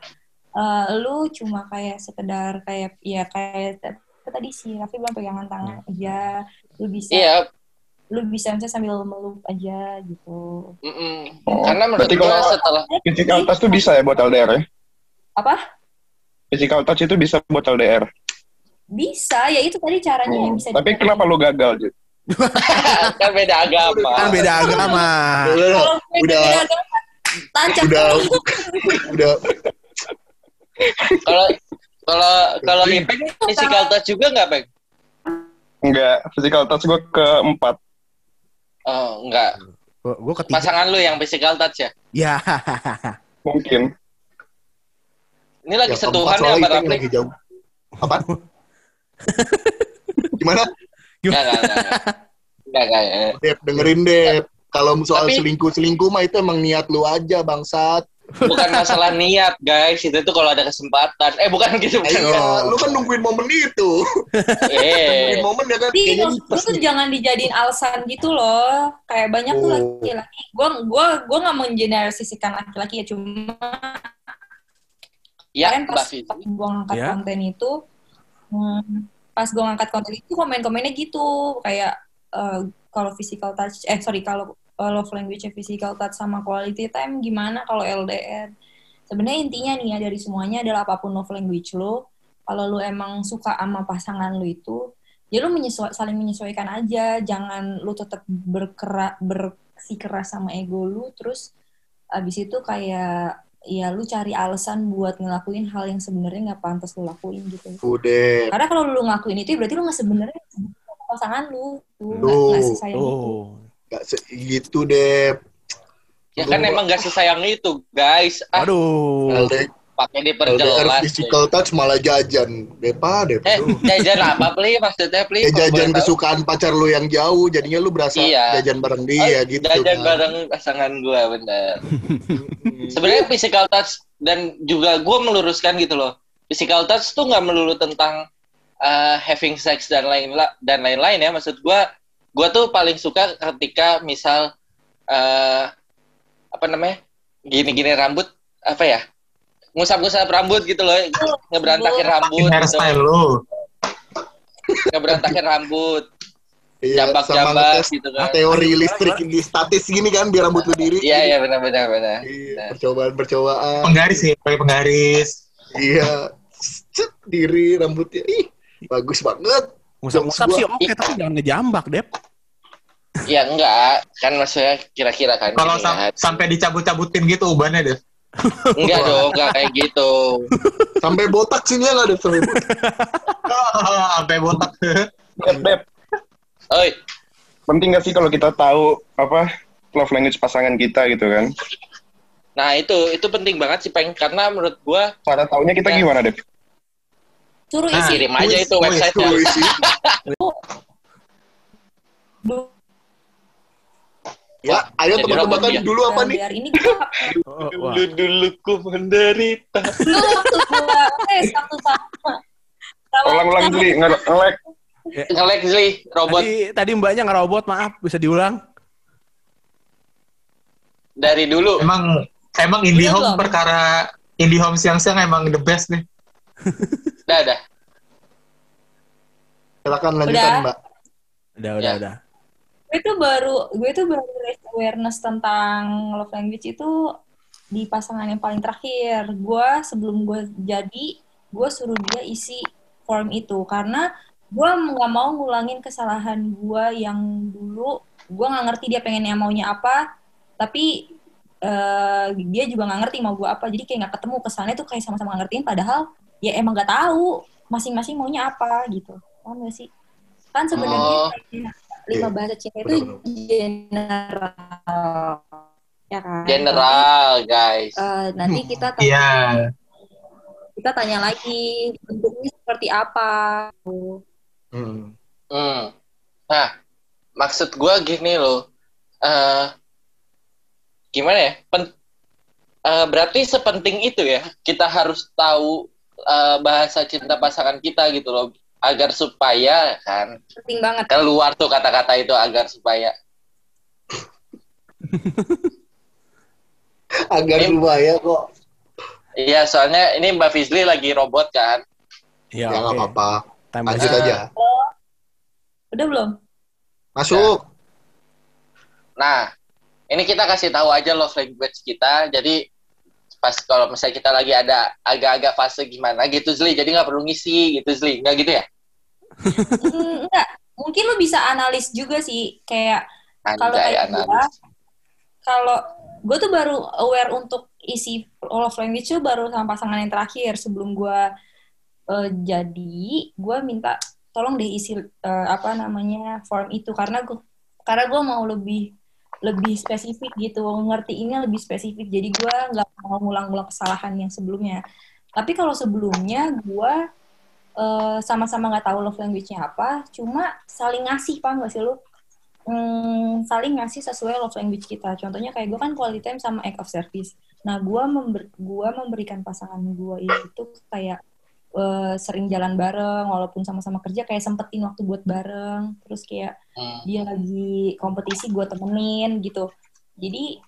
eh, lu cuma kayak sekedar kayak ya kayak apa tadi si Raffi bilang pegangan tangan aja lu bisa
iya
lu bisa misalnya sambil meluk aja gitu
mm-mm.
Oh,
karena menurut
berarti
gue
kalau-
setelah
Physical touch tuh bisa ya buat LDR ya?
apa
Physical touch itu bisa buat LDR.
bisa ya itu tadi caranya yang bisa
Tapi
dipakai.
kenapa lu gagal, Jit?
kan beda agama
kan beda agama.
Udah, udah
beda agama, tancap
udah udah
kalau kalau kalau Ipeng physical touch juga nggak Peng?
Enggak, physical touch gue keempat.
Oh enggak
Gue ketiga.
pasangan lu yang physical touch ya
Ya.
Mungkin.
ini lagi
Ya,
sentuhan ya
yang
Rafli?
lagi jauh. Apa? Gimana?
Enggak enggak enggak enggak.
Dep, dengerin Dep. Kalau soal
Tapi-
selingkuh-selingkuh mah itu emang niat lu aja, bangsat.
bukan masalah niat guys itu tuh kalau ada kesempatan eh bukan gitu bukan
iya, lu kan nungguin momen itu.
eh
Nungguin momen ya kan.
Tapi
pas
tuh
nih.
jangan dijadiin alasan gitu loh. Kayak banyak tuh
Oh.
laki-laki. Gue gua gua nggak mengeneralisasikan laki-laki ya cuma
ya Mbak
pas, pas gue ngangkat
Ya.
konten itu, hmm, pas gue ngangkat konten itu komen-komennya gitu kayak eh, kalau physical touch, eh sorry kalau eh, love language physical touch sama quality time gimana kalau LDR? Sebenarnya intinya nih ya dari semuanya adalah apa pun love language lo, kalau lu emang suka sama pasangan lu itu, ya lu menyesua- saling menyesuaikan aja, jangan lu tetap berkerak bersikeras sama ego lu, terus abis itu kayak ya lu cari alasan buat ngelakuin hal yang sebenarnya nggak pantas lu lakuin gitu.
Udah.
Karena kalau lu ngelakuin itu ya berarti lu nggak sebenarnya sama pasangan lu, tuh nggak
Duh.
nggak sesayang itu.
Oh.
Gak segitu Dep.
ya kan emang gak sesayang itu guys ah
Aduh.
LDR,
pakai
LDR
diperjelas
physical touch malah jajan. Depa, Dep.
eh jajan apa pli maksudnya pli
Ya
Kalau
jajan
boleh tahu.
kesukaan pacar lu yang jauh, jadinya lu berasa
Iya.
jajan bareng
Oh,
dia gitu
jajan
kan.
bareng pasangan gua bener sebenarnya physical touch dan juga gue meluruskan gitu loh physical touch tuh nggak melulu tentang uh, having sex dan lain dan lain-lain ya maksud gue gue tuh paling suka ketika misal uh, apa namanya gini-gini rambut apa ya ngusap-ngusap rambut gitu loh ngeberantakin rambut gitu.
hairstyle lu.
ngeberantakin rambut
Iya,
jambak-jambak gitu kan
teori listrik di statis gini kan biar rambut lu diri.
iya iya benar-benar benar
Iya, percobaan-percobaan.
Penggaris sih, pakai penggaris.
Iya. Cet, diri rambutnya. Ih, bagus banget.
Ngusap-ngusap sih oke, tapi jangan ngejambak, Dep.
Ya enggak kan maksudnya kira-kira kan
Kalau
gini
sam-
ya.
sampai dicabut-cabutin gitu ubannya deh.
enggak dong enggak kayak gitu
Sampai botak sini ya nggak ada sampai botak.
sampai botak.
Dep, Dep.
Oi,
Penting gak sih kalau kita tahu apa love language pasangan kita gitu kan?
nah itu itu penting banget sih peng karena menurut gua
Cara taunya kita
Ya.
gimana, Dep?
Suruh
Nah,
isi
kirim aja itu websitenya
Ya, ayo tebak-tebakan
ya?
dulu apa nih?
LDR ini gua
Oh,
dulu dulu ku menderita
dulu waktu gua tes waktu sama
Ulang-ulang nge- nge-lag.
ngelek sih robot
Tadi, tadi mbaknya ngerobot, maaf. Bisa diulang?
dari dulu
Emang emang
Udah
IndiHome perkara IndiHome siang-siang emang the best nih.
dah dah
Silakan lanjutan,
Udah.
Mbak.
Udah,
Ya.
udah, udah.
Gue tuh baru gue tuh baru raise awareness tentang love language itu di pasangan yang paling terakhir. Gue sebelum gue jadi gue suruh dia isi form itu. Karena gue nggak mau ngulangin kesalahan gue yang dulu. Gue nggak ngerti dia pengennya maunya apa. Tapi eh, dia juga nggak ngerti mau gue apa. Jadi kayak nggak ketemu. Kesannya tuh kayak sama-sama nggak ngertiin. Padahal ya emang nggak tahu masing-masing maunya apa gitu. Paham gak sih? Kan sebenarnya
Oh.
Lima bahasa cinta itu general ya kan
General, guys.
Eh, nanti kita tanya,
Iya.
kita tanya lagi bentuknya seperti apa
Hmm.
Hmm. Nah, maksud gua gini loh. eh gimana ya? Pen- eh, berarti sepenting itu ya kita harus tahu eh, bahasa cinta pasangan kita gitu loh agar supaya kan
penting banget
keluar tuh kata-kata itu agar supaya
Agak
Ini-
berbahaya kok.
iya soalnya ini Mbak Fizli lagi robot kan
Ya,
Ya nggak
oke.
apa-apa. Lanjut
aja.
aja.
udah belum
Masuk.
Nah, ini kita kasih tahu aja love language kita. Jadi pas kalau misalnya kita lagi ada agak-agak fase gimana gitu Zli, jadi nggak perlu ngisi gitu Zli, nggak gitu ya?
Hmm, enggak mungkin lu bisa analis juga sih. Kayak Kalau kayak gua,
analis.
kalau gue tuh baru aware untuk isi love language tuh baru sama pasangan yang terakhir. Sebelum gue eh, jadi gue minta tolong deh isi eh, apa namanya form itu. Karena gue karena gue mau lebih lebih spesifik gitu ngertiinnya lebih spesifik jadi gue nggak mau ngulang-ngulang kesalahan yang sebelumnya tapi kalau sebelumnya gue eh, sama-sama nggak tahu love language-nya apa cuma saling ngasih paham gak sih lu hmm, saling ngasih sesuai love language kita. Contohnya kayak gue kan quality time sama act of service. Nah, gue member, gua memberikan pasangan gue itu kayak eh, sering jalan bareng, walaupun sama-sama kerja kayak sempetin waktu buat bareng. Terus kayak
Hmm.
dia lagi kompetisi gue temenin gitu. Jadi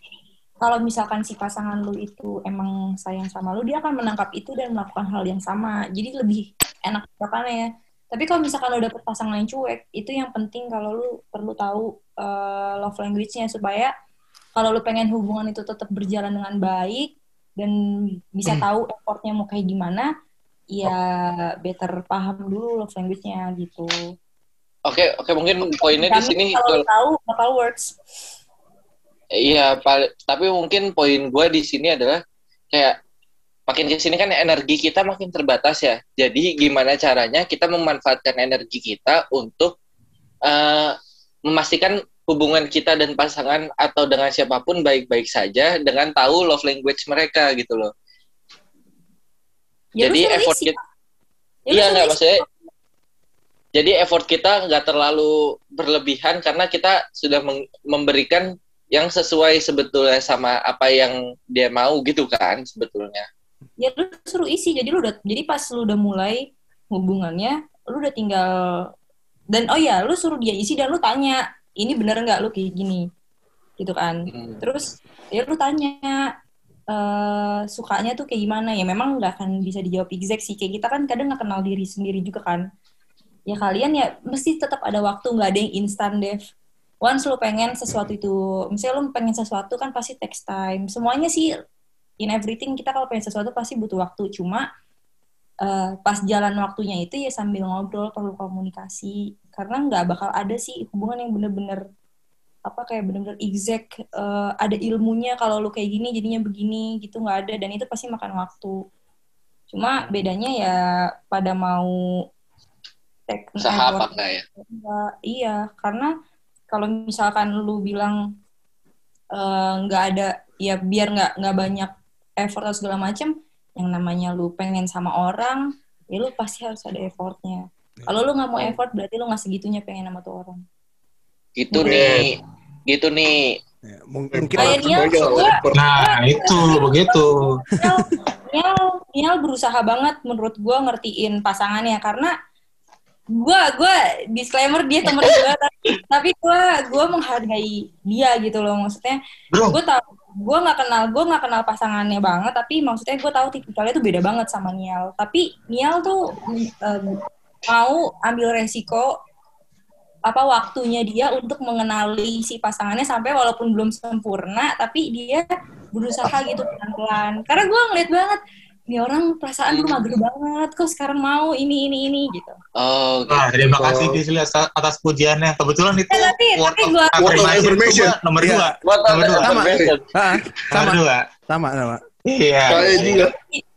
kalau misalkan si pasangan lu itu emang sayang sama lu, dia akan menangkap itu dan melakukan hal yang sama. Jadi lebih enak katakannya ya. Tapi kalau misalkan lo dapet pasangan yang cuek, itu yang penting kalau lu perlu tahu eh, love language-nya supaya kalau lu pengen hubungan itu tetap berjalan dengan baik dan bisa tahu effortnya mau kayak gimana, ya better paham dulu love language-nya gitu.
Oke, oke mungkin poinnya di sini
kalau tahu bakal works.
Iya, tapi mungkin poin gue di sini adalah kayak makin ke sini kan energi kita makin terbatas ya. Jadi gimana caranya kita memanfaatkan energi kita untuk eh, memastikan hubungan kita dan pasangan atau dengan siapa pun baik-baik saja dengan tahu love language mereka gitu loh.
Ya,
Jadi effort
isi.
kita
Ya,
Iya nggak maksudnya. Jadi effort kita nggak terlalu berlebihan karena kita sudah memberikan yang sesuai sebetulnya sama apa yang dia mau gitu kan sebetulnya.
ya lu suruh isi jadi lu udah jadi pas lu udah mulai hubungannya lu udah tinggal dan oh ya lu suruh dia isi dan lu tanya ini bener nggak lu kayak gini gitu kan
Hmm.
terus ya lu tanya eh sukanya tuh kayak gimana ya? Memang nggak akan bisa dijawab exact sih. Kayak kita kan kadang nggak kenal diri sendiri juga kan. Ya kalian ya mesti tetap ada waktu nggak ada yang instan Dev. Once lu pengen sesuatu itu misalnya lu pengen sesuatu kan pasti text time. Semuanya sih in everything kita kalau pengen sesuatu pasti butuh waktu. Cuma eh, pas jalan waktunya itu ya sambil ngobrol perlu komunikasi. Karena nggak bakal ada sih hubungan yang bener-bener apa kayak bener-bener exact eh, ada ilmunya kalau lu kayak gini jadinya begini gitu nggak ada dan itu pasti makan waktu cuma bedanya ya pada mau
enggak ya?
Enggak, iya, karena kalau misalkan lu bilang eh, nggak ada, ya biar nggak nggak banyak effort atau segala macam, yang namanya lu pengen sama orang, ya lu pasti harus ada effortnya. Kalau lu nggak mau effort, berarti lu nggak segitunya pengen sama tuh orang.
Gitu
Oke.
nih. Gitu nih.
Ya, mung- mungkin
Kayak Nial, gua-.
Nah, itu begitu.
Nial, Nial, berusaha banget menurut gue ngertiin pasangannya karena gue gue disclaimer dia temen gue tapi tapi gue gue menghargai dia gitu loh maksudnya
Bro,
gue tau gue nggak kenal gue nggak kenal pasangannya banget tapi maksudnya gue tahu tipikalnya tuh beda banget sama Nial tapi Nial tuh em, mau ambil resiko apa waktunya dia untuk mengenali si pasangannya sampai walaupun belum sempurna tapi dia berusaha gitu pelan-pelan karena gue ngeliat banget ini orang perasaan lu mager banget, kok sekarang mau ini ini ini gitu.
Oh, gitu.
Wah, terima kasih Gisli atas, atas pujiannya. Kebetulan itu
Eh, tapi-
word
tapi gua-
of
affirmation nomor
Iya.
dua.
Buat
Nomor dua.
Sama.
Nomor
sama,
dua.
sama, sama.
Iya.
Saya juga.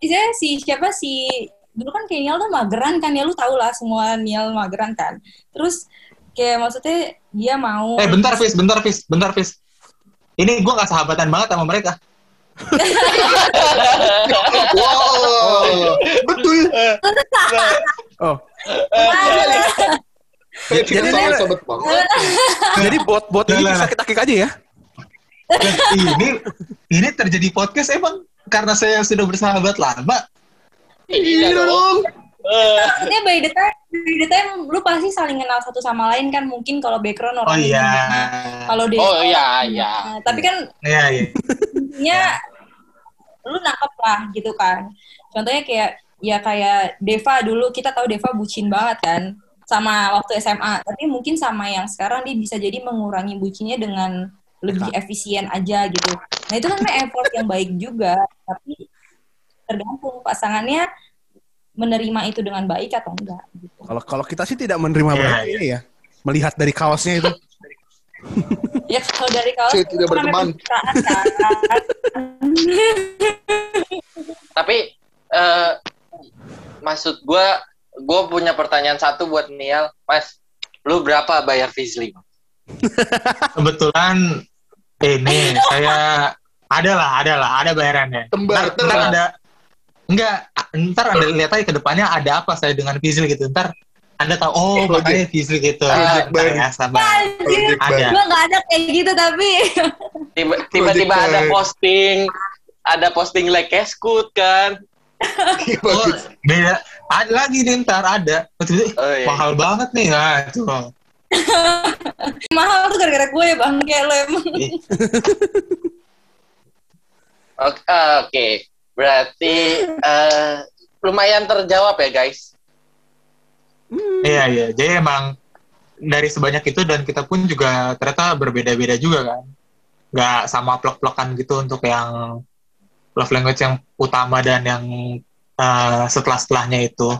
Saya si siapa si dulu kan kayak Niel tuh mageran kan ya lu tau lah semua Niel mageran kan. Terus kayak maksudnya dia mau
Eh, bentar, Fis. Bentar, Fis. Bentar, Fis. Ini gue gak sahabatan banget sama mereka.
Wow, betul.
Oh,
Saya
Jadi dia-
sahabat banget.
jadi bot-bot ini
Lah, lah,
bisa kita kick aja ya?
Dan ini ini terjadi podcast emang karena saya sudah bersahabat lama.
Iya dong. Eh,
maksudnya by the time by the time lu pasti saling kenal satu sama lain kan mungkin kalau background orang
Oh iya.
kalau dia
Oh iya, iya.
Nah, tapi kan
Iya, iya.
intinya lu nangkep lah gitu kan. Contohnya kayak ya kayak Deva dulu kita tahu Deva bucin banget kan sama waktu SMA tapi mungkin sama yang sekarang dia bisa jadi mengurangi bucinnya dengan lebih efisien aja gitu. Nah itu kan effort yang baik juga tapi tergantung pasangannya menerima itu dengan baik atau enggak gitu
Kalau kalau kita sih tidak menerima
iya.
ini ya. Melihat dari kaosnya itu.
ya kalau dari kaos
Saya tidak
itu kan
berteman.
kan.
Tapi eh maksud gua gua punya pertanyaan satu buat Nial. Mas, lu berapa bayar Fizli?
Kebetulan ini saya ada lah, ada lah, ada bayarannya.
Tembar,
Ntar, ntar ada enggak, ntar anda lihat aja ke depannya ada apa saya dengan Fizil gitu. Ntar anda tahu oh
Project.
makanya Fizil gitu.
Project
Ntar ya sabar. Ada.
gue nggak ada kayak gitu tapi
Tiba- Tiba-tiba ada posting ada posting like Keskut kan.
Oh, beda. Ada lagi nih ntar ada. Maksudnya,
Oh, iya.
Mahal banget nih ya. Tuh.
mahal tuh gara-gara gue ya bang kayak lo emang
Oke, eh, oke. Berarti eh, lumayan terjawab ya guys.
Iya iya. Jadi emang dari sebanyak itu dan kita pun juga ternyata berbeda-beda juga kan. Nggak sama plek-plekan gitu untuk yang love language yang utama dan yang eh, setelah-setelahnya itu.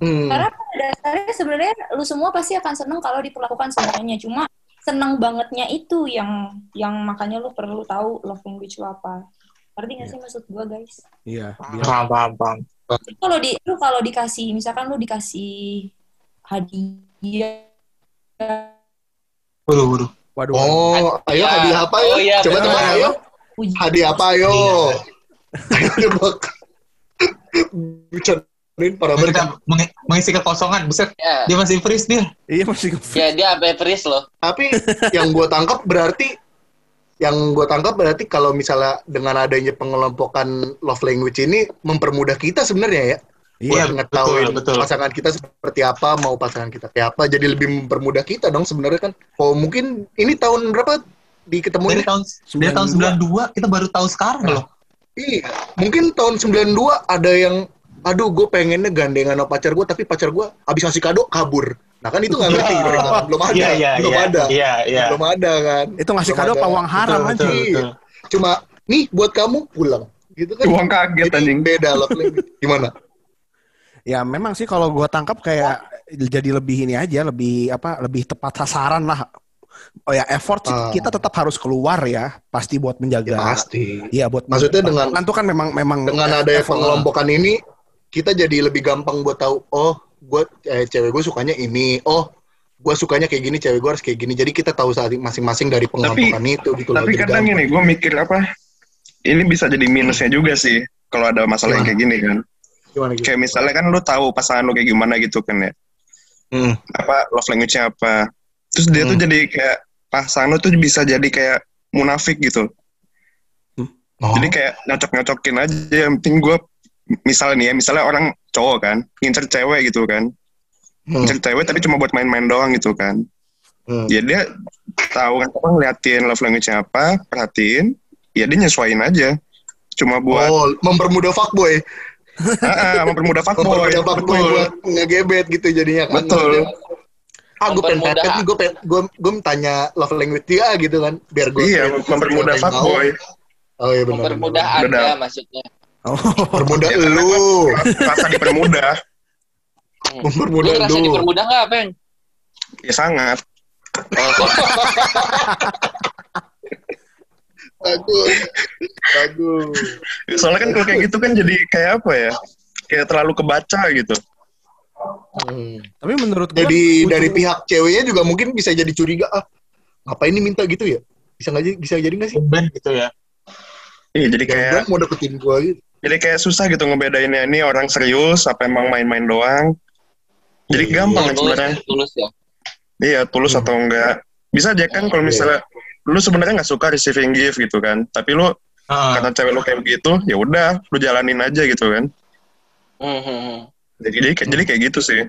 Hmm.
karena pada dasarnya sebenarnya lu semua pasti akan seneng kalau diperlakukan semuanya cuma seneng bangetnya itu yang yang makanya lu perlu tahu love language lu apa ngerti gak sih maksud gue guys
Iya, biar
Paham, paham, paham.
kalau di lu kalau dikasih misalkan lu dikasih hadiah
Waduh, waduh.
waduh.
Oh, ayo
Ya.
hadiah apa ya?
Oh, iya,
Coba
benar.
tebak ayo. Hadiah apa ayo? Ayo tebak. Bercandain para mereka.
mengi- mengisi kekosongan, buset.
Ya,
Dia masih freeze dia.
Iya masih
ya dia sampai freeze loh.
Tapi yang gue tangkap berarti yang gue tangkap berarti kalau misalnya dengan adanya pengelompokan love language ini mempermudah kita sebenarnya ya
Iya,
buat
betul,
ngetahuin
betul.
pasangan kita seperti apa mau pasangan kita kayak apa jadi lebih mempermudah kita dong sebenarnya kan oh mungkin ini tahun berapa di ketemu
Dari tahun dari tahun 92 kita baru tahu sekarang loh.
Iya, mungkin tahun 92 ada yang, aduh gue pengennya gandengan sama pacar gue, tapi pacar gue abis ngasih kado kabur. Nah kan itu nggak ngerti mereka, belum ada,
Iya, iya,
belum
iya.
ada,
Iya, iya.
belum ada kan.
itu ngasih
Belum
kado
ada.
apa uang haram
Betul,
aja.
betul,
Iya.
betul.
Cuma, nih buat kamu pulang, gitu kan.
Uang kaget
Jadi
anjing.
beda language. Gimana?
Ya memang sih kalau gua tangkap kayak jadi lebih ini aja, lebih apa, lebih tepat sasaran lah. Oh ya effort sih,
Ah.
kita tetap harus keluar ya, pasti buat menjaga.
Ya pasti.
Iya buat
Maksudnya dengan-
kan tuh kan memang memang
Dengan ada
effort.
pengelompokan ini, kita jadi lebih gampang buat tahu, oh, gue eh, cewek gue sukanya ini, oh, gue sukanya kayak gini, cewek gue harus kayak gini. Jadi kita tahu saat masing-masing dari pengelompokan itu gitu loh.
Tapi
Jadi
kadang gini, gue mikir apa? Ini bisa jadi minusnya juga sih kalau ada masalah yang kayak gini kan.
Gimana gitu?
Kayak misalnya kan lu tahu pasangan lu kayak gimana gitu kan ya.
Hmm.
Apa love language-nya apa. Terus dia tuh
Hmm.
jadi kayak pasangan lu tuh bisa jadi kayak munafik gitu.
Oh.
Jadi kayak nyocok-nyocokin aja. Yang penting gue misalnya nih ya, misalnya orang cowok kan, ngincer cewek gitu kan.
Hmm.
Ngincer cewek tapi cuma buat main-main doang gitu kan.
Hmm.
Ya dia tahu kan apa ngeliatin love language-nya apa, perhatiin, ya dia nyesuaiin aja. Cuma buat
Oh, mempermudah fuckboy.
ah, ah, mempermudah fuckboy.
Mempermudah fuckboy
Betul.
buat ngegebet gitu jadinya kan.
Betul.
Ah, gue pengen gue pengen, gue, gue tanya love language dia gitu kan. Biar gue
Iya, mempermudah fuckboy.
Oh iya benar.
Mempermudah Anda
Benar.
maksudnya.
Oh,
Permudah
Ya,
lu.
Rasa dipermudah.
Hmm.
Mempermudah
Lu
lu.
dipermudah nggak, Peng?
Ya sangat.
Oh,
Bagus. Bagus.
Soalnya kan kalau kayak gitu kan jadi kayak apa ya? Kayak terlalu kebaca gitu.
Hmm.
tapi menurut gua
Jadi
ujung-
dari pihak ceweknya juga mungkin bisa jadi curiga ah. Ngapain ini minta gitu ya? Bisa nggak jadi bisa jadi nggak sih?
Tumben gitu ya.
Iya, jadi kayak
Kayak mau deketin gua gitu.
Jadi kayak susah gitu ngebedainnya ini orang serius apa emang main-main doang. Jadi
Iya.
gampang kan
tulus,
sebenarnya.
tulus ya.
Iya, tulus
Hmm.
atau enggak. Bisa aja kan kalau
Iya.
misalnya lu sebenarnya nggak suka receiving gift gitu kan, tapi lu
Heeh.
karena cewek lu kayak begitu, ya udah, lu jalanin aja gitu kan.
Hmm, hmm, hmm.
Jadi jadi, kayak- jadi kayak gitu sih.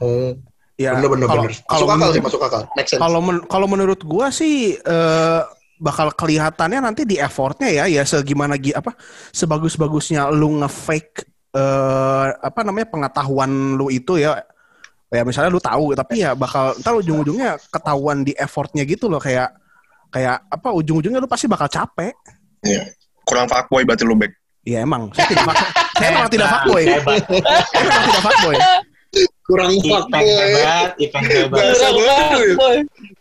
Oh,
ya
bener bener
kalau
bener.
kalau
Masuk akal
menurut-
sih, masuk akal.
Kalau men- kalau menurut gua sih eh, bakal kelihatannya nanti di effortnya ya ya segimana gi apa sebagus-bagusnya lu nge-fake eh, apa namanya pengetahuan lu itu ya ya misalnya lu tahu tapi ya bakal ntar ujung-ujungnya ketahuan di effortnya gitu loh kayak kayak apa ujung-ujungnya lu pasti bakal capek
Iya. Kurang fuckboy berarti lu back.
Iya emang saya tidak fuck- saya memang tidak fuckboy saya memang tidak fuckboy
Kurang fuckboy.
Kurang fuckboy.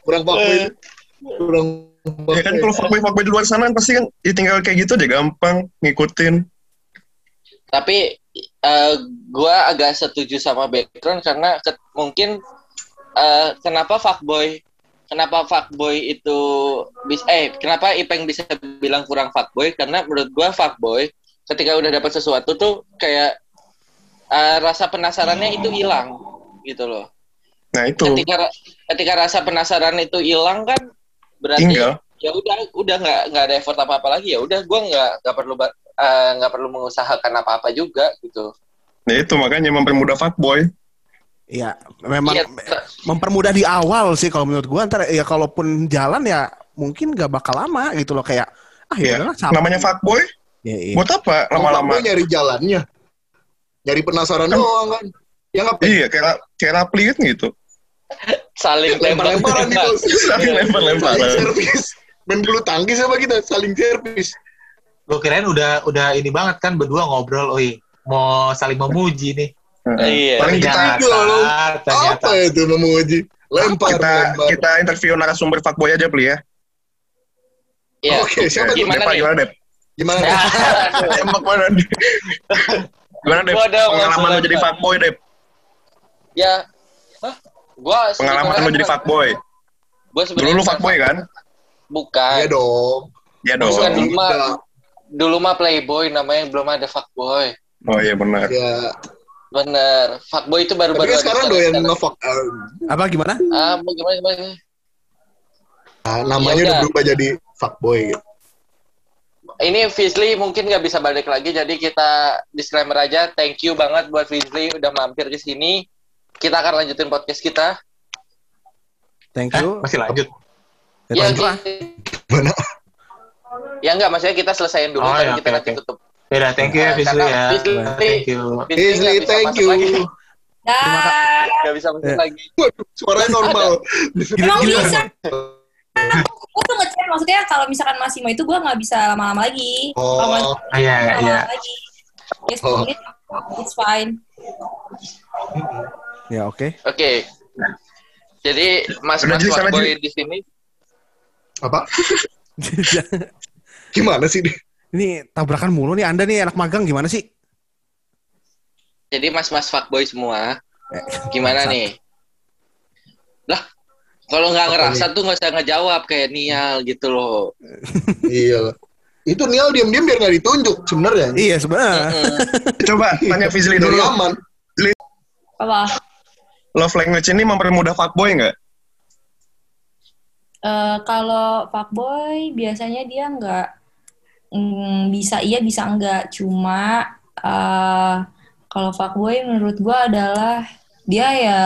Kurang fuckboy. Kurang
Ya kan kalau fuckboy fuckboy di luar sana pasti kan ya tinggal kayak gitu aja gampang ngikutin.
Tapi eh, gua agak setuju sama background karena ke- mungkin eh, kenapa fuckboy kenapa fuckboy itu bis eh kenapa Ipeng bisa bilang kurang fuckboy karena menurut gua fuckboy ketika udah dapat sesuatu tuh kayak eh, rasa penasarannya itu hilang gitu loh.
Nah itu
Ketika ketika rasa penasaran itu hilang kan berarti
tinggal.
ya udah udah nggak nggak ada effort apa apa lagi ya udah gua nggak nggak perlu eh, nggak perlu mengusahakan apa apa juga gitu.
Nah itu makanya mempermudah fuckboy.
Iya, memang
Iya,
mempermudah di awal sih kalau menurut gua ntar ya kalaupun jalan ya mungkin gak bakal lama gitu loh kayak ah ya capek.
Namanya fuckboy,
Iya, iya.
buat apa lama-lama?
Nyari jalannya. Nyari penasaran doang kan. Ya ngapain?
Iya, kayak kayak rapli kan gitu.
Saling
Lempar-lemparan nih bos.
Saling lempar-lemparan.
Servis. Main bulu tangkis apa kita? Saling servis.
Gue kirain udah udah ini banget kan berdua ngobrol, oi mau saling memuji nih.
Iya.
Paling kita
Ternyata, ternyata.
Apa itu memuji? Lempar,
kita
lempar.
kita interview narasumber fuckboy aja pli ya.
Iya.
Oke, siapa tuh?
Gimana
Dep,
nih?
gimana Dep?
Gimana?
Tembak mana Dep? Gimana Dep?
Ada
Pengalaman lu jadi fuckboy Dep?
ya. Gua
Pengalaman lu jadi fuckboy.
Gua
Dulu lu
bukan
fuckboy kan?
Bukan.
Iya dong.
Ya dong.
Bukan dulu mah dulu mah playboy namanya belum ada fuckboy.
Oh iya benar.
Ya.
Bener. Fuckboy itu
Tapi
baru-baru
kan
ada
sekarang
sekarang-
doyan nge-fuck. eh,
Apa gimana?
Ah, mau gimana gimana?
nah, namanya
Ya
udah berubah jadi fuckboy gitu.
Ini Fizly mungkin nggak bisa balik lagi, jadi kita disclaimer aja. Thank you banget buat Fizly udah mampir ke sini. Kita akan lanjutin podcast kita.
Thank
Eh,
you.
masih lanjut.
Ya,
Ya.
Gimana?
ya enggak, maksudnya kita selesaiin dulu,
Oh, ya,
kita
oke,
nanti
oke.
tutup.
Beda, thank you ya,
Nah,
Fizli
karena
ya. Thank you.
Bisa
thank you.
Dah.
Nggak bisa masuk
Ya.
lagi.
Waduh, suaranya normal.
Emang
Gila.
bisa. Gue tuh ngechat maksudnya kalau misalkan masih mau itu gue nggak bisa lama-lama lagi.
Oh,
Ah, Iya, iya.
Ya
Oh.
10 menit, it's fine.
Ya oke.
Oke. Jadi Mas Mas Fuckboy di sini
apa? Gimana sih
ini tabrakan mulu nih Anda nih anak magang gimana sih?
Jadi mas-mas fuckboy semua,
Eh,
gimana nih? Lah, kalau nggak ngerasa tuh nggak usah ngejawab kayak Nial gitu loh.
Iya. Itu Nial diam-diam biar nggak ditunjuk sebenarnya.
Iya sebenarnya.
Coba tanya Fizli
Dari
dulu.
aman.
Apa?
Love language ini mempermudah fuckboy nggak?
Eh, kalau fuckboy biasanya dia nggak mm, bisa iya bisa enggak cuma eh kalau fuckboy menurut gua adalah dia ya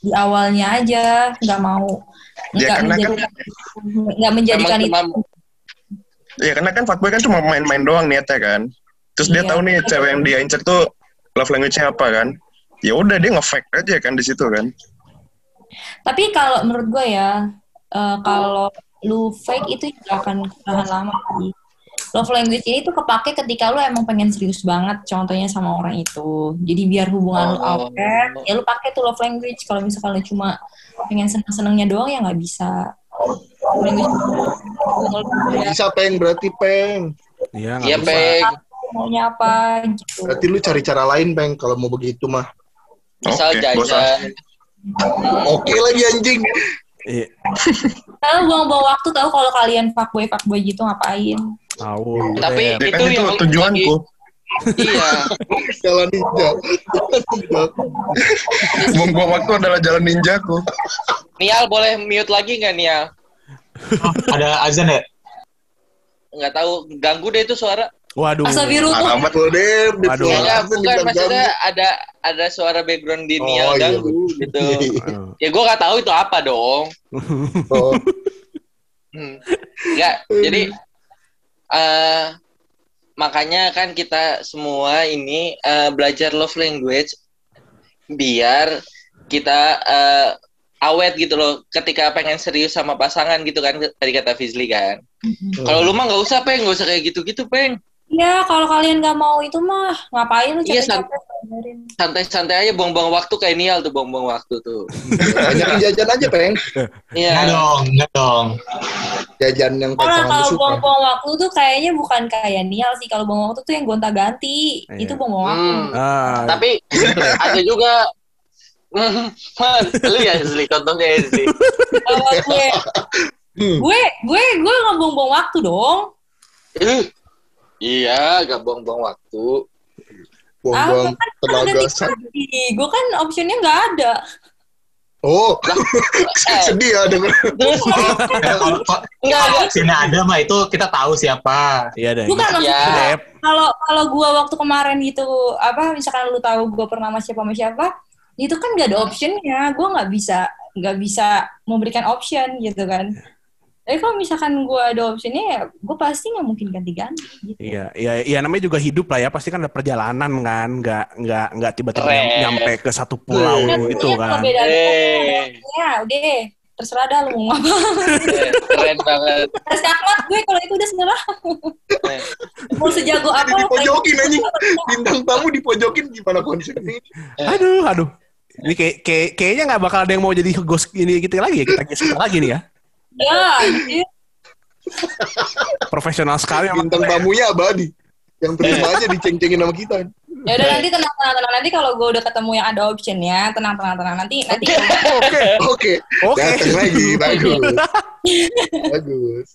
di awalnya aja nggak mau
Ya,
nggak
karena kan-
menjadikan nggak menjadikan
Emang
itu
Ya karena kan fuckboy kan cuma main-main doang niatnya kan. Terus dia
Iya.
tahu nih cewek yang dia incer tuh love language-nya apa kan. Ya udah dia nge-fake aja kan di situ kan.
tapi kalau menurut gua ya eh, kalau lu fake itu nggak akan tahan lama sih love language ini tuh kepake ketika lu emang pengen serius banget contohnya sama orang itu. Jadi biar hubungan lu
Oh.
awet, ya lu pakai tuh love language. Kalau misalkan lu cuma pengen seneng-senengnya doang ya nggak bisa. Love language ya,
Bisa peng berarti peng.
Iya, nggak
Iya,
bisa.
Peng.
maunya apa gitu.
Berarti lu cari cara lain peng kalau mau begitu mah.
Misal
Oke,
jajan.
Oke lagi anjing.
Iya,
Kalau buang-buang waktu tahu kalau kalian fuckboy fuckboy gitu ngapain?
tahu.
Tapi.
Ya kan
Itu
itu
yang
tujuanku.
Iya.
Jalan ninja.
Buang-buang waktu adalah jalan ninjaku.
Nial boleh mute lagi nggak Nial?
Oh, ada azan ya?
Nggak tahu, ganggu deh itu suara.
Waduh.
Astagfirullah.
Amat.
Waduh,
Waduh.
Kayaknya
Langsung
bukan maksudnya ada ada suara background di
Oh,
Nial
iya,
ganggu gitu.
Aduh.
Ya gue nggak tahu itu apa dong.
Oh,
Hmm. Nggak, jadi eh makanya kan kita semua ini eh, belajar love language biar kita eh, awet gitu loh ketika pengen serius sama pasangan gitu kan tadi kata Fizli kan. Kalau lu mah nggak usah peng, nggak usah kayak gitu-gitu peng.
Ya kalau kalian nggak mau itu mah ngapain lu
Iya. Santai-santai aja buang-buang waktu kayak Nial tuh buang-buang waktu tuh.
banyakin jajan aja peng.
Iya.
dong, enggak dong.
Jajan yang
Kalau
pasangan
kalau buang-buang waktu tuh kayaknya bukan kayak Nial sih. Kalau buang waktu tuh yang gonta-ganti.
Iya.
Itu buang-buang waktu.
Hmm.
Ah,
Tapi ada juga Man, lu ya Zli, contohnya ya Zli.
Kalau gue, gue, gue, gue nggak buang-buang waktu dong.
Iya, gak buang-buang waktu.
Buang-buang
Ah, kan
tenaga.
Gue kan optionnya nggak ada.
Oh,
Eh,
sedih ya denger.
enggak
kalau
enggak.
sini ada mah itu kita tahu siapa.
iya deh.
Bukan maksudnya
Ya.
Kalau kalau gue waktu kemarin gitu apa misalkan lu tahu gue pernah sama siapa sama siapa itu kan gak ada optionnya gue nggak bisa nggak bisa memberikan option gitu kan tapi kalau misalkan gue ada optionnya ya gue pasti nggak mungkin ganti-ganti gitu.
Iya, iya, iya namanya juga hidup lah ya. Pasti kan ada perjalanan kan, nggak nggak nggak tiba-tiba
Keren.
nyam- nyampe ke satu pulau
Kan
gitu
ya,
kan.
beda
Eh.
ya udah terserah dah lu mau apa
Eh, Keren banget.
tes kakmat gue kalau itu udah serah
Eh,
mau sejago apa lu
dipojokin anjing. Bintang tamu dipojokin gimana konsepnya?
Aduh, aduh. Ini kayak, kayak kayaknya nggak bakal ada yang mau jadi ghost ini kita lagi ya. Kita kita lagi nih ya.
Ya anjir.
Profesional sekali.
Bintang tamunya abadi. Yang terima aja diceng-cengin sama kita.
ya udah nanti tenang tenang tenang nanti kalau gue udah ketemu yang ada optionnya tenang tenang tenang nanti nanti
Oke,
Oke,
oke.
datang lagi. Bagus. Bagus.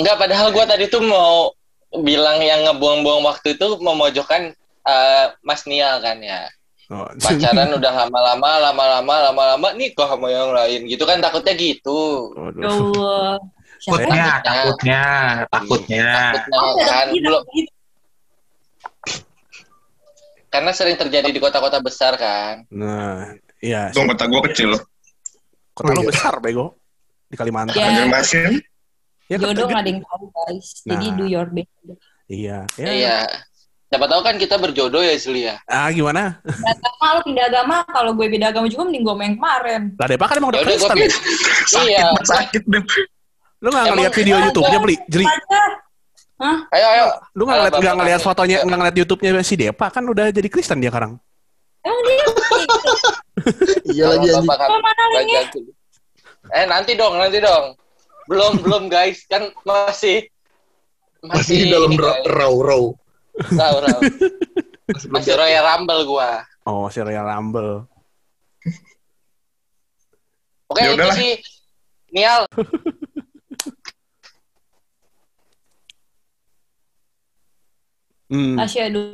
Enggak, padahal gue tadi tuh mau bilang yang ngebuang-buang waktu itu memojokkan eh, Mas Nial kan ya.
Oh,
Pacaran udah lama-lama, lama-lama, lama-lama nikah sama yang lain gitu kan takutnya gitu.
Ya Allah. Siapa
Takutnya,
Takutnya.
takutnya, takutnya.
Takutnya
Oh,
kan
gitu,
belum karena sering terjadi di kota-kota besar kan.
Nah, iya.
Tuh kota gue kecil.
Kota lu
Oh, iya.
besar, bego. Di Kalimantan.
Ya.
Banjarmasin.
Ya,
Jodoh nggak ada yang tahu guys. Jadi
Nah.
do your best.
Iya. Ya.
Iya. Siapa tahu kan kita berjodoh ya Zli ya.
Ah, gimana?
Agama lu pindah agama, kalau gue beda agama juga mending gue main kemarin.
Lah Depa kan emang
Ya
udah
udah
Kristen
gue
ya?
Iya.
Sakit deh.
Lu nggak
Emang-
ngeliat video YouTube-nya. Beli? Jeli?
Aja.
Ayo ayo.
Lu nggak ngeliat, nggak ngeliat fotonya, nggak ngeliat YouTube-nya si Depa? Kan udah jadi Kristen dia sekarang.
Emang dia gitu.
Iya lagi anjing.
Eh nanti dong, nanti dong. Belum belum guys, kan masih
Masih dalam
ini,
ra-
guys.
raw-raw.
Tahu, tahu. Masih Royal Rumble gua.
Oh, si Royal Rumble.
Oke,
Ya
itu sih Nial.
Hmm.
Asyhadu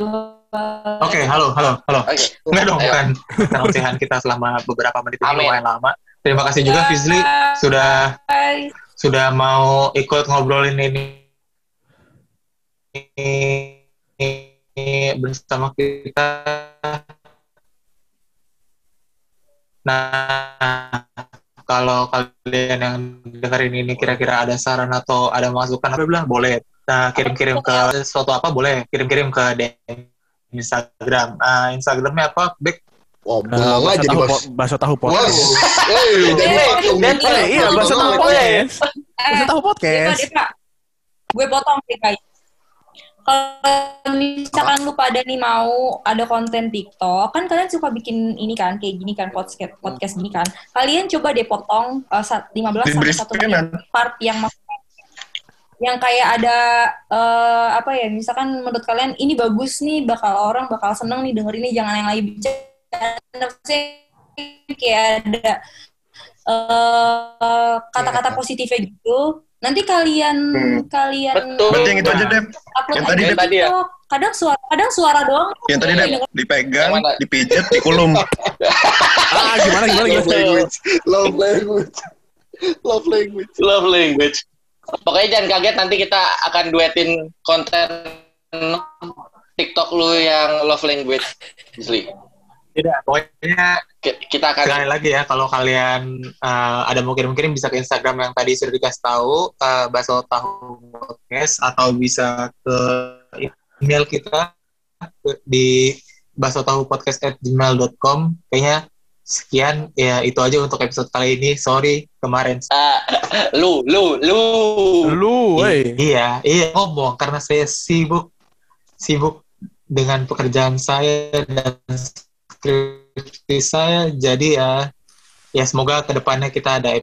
Oke, halo, halo, halo.
Oke.
Enggak dong,
Ayo.
bukan. Kita selama beberapa menit ini lumayan lama. Terima kasih juga Fizli sudah
Bye.
sudah mau ikut ngobrolin ini bersama kita. Nah, kalau kalian yang dengerin ini kira-kira ada saran atau ada masukan apa bilang boleh. Nah, kirim-kirim ke sesuatu apa boleh. Kirim-kirim ke DM Instagram. Nah, Instagramnya apa? Back
Oh,
Eh,
bengong
bakso
aja di
tahu
bos.
po- bakso tahu
Waduh.
podcast.
Jadi
Eh,
Eh, iya, bakso tahu podcast.
Eh,
tahu podcast.
Gue potong Depa. Kalau misalkan lu pada nih mau ada konten TikTok, kan kalian suka bikin ini kan, kayak gini kan, podcast, podcast gini kan. Kalian coba deh potong uh, sat- 15 sampai
Diberi
1
screen,
menit part yang yang kayak ada eh, apa ya misalkan menurut kalian ini bagus nih bakal orang bakal seneng nih denger ini jangan yang lagi bicara. Kayak ada eh, kata-kata positifnya gitu nanti kalian
Hmm.
kalian
Betul.
Berarti yang itu aja deh.
upload
Yang tadi,
di
Dep. Tadi ya?
Kadang suara kadang suara doang
Yang tadi deh dipegang,
Yang mana?
dipijet, dikulum.
Ah, gimana gimana
Love
gimana?
language. Love language. Love language.
Love language. Pokoknya jangan kaget nanti kita akan duetin konten TikTok lu yang love language. Asli.
Tidak, pokoknya
Ki- Kita akan
sekali lagi ya kalau kalian eh, ada mungkin-mungkin bisa ke Instagram yang tadi sudah dikasih tahu eh, Baso Tahu Podcast atau bisa ke email kita di basotahupodcast@gmail.com kayaknya sekian ya itu aja untuk episode kali ini. Sorry kemarin.
Ah, lu lu lu.
Lu, woi.
iya iya ngomong karena saya sibuk sibuk dengan pekerjaan saya dan skripsi saya jadi ya. Ya semoga ke depannya kita ada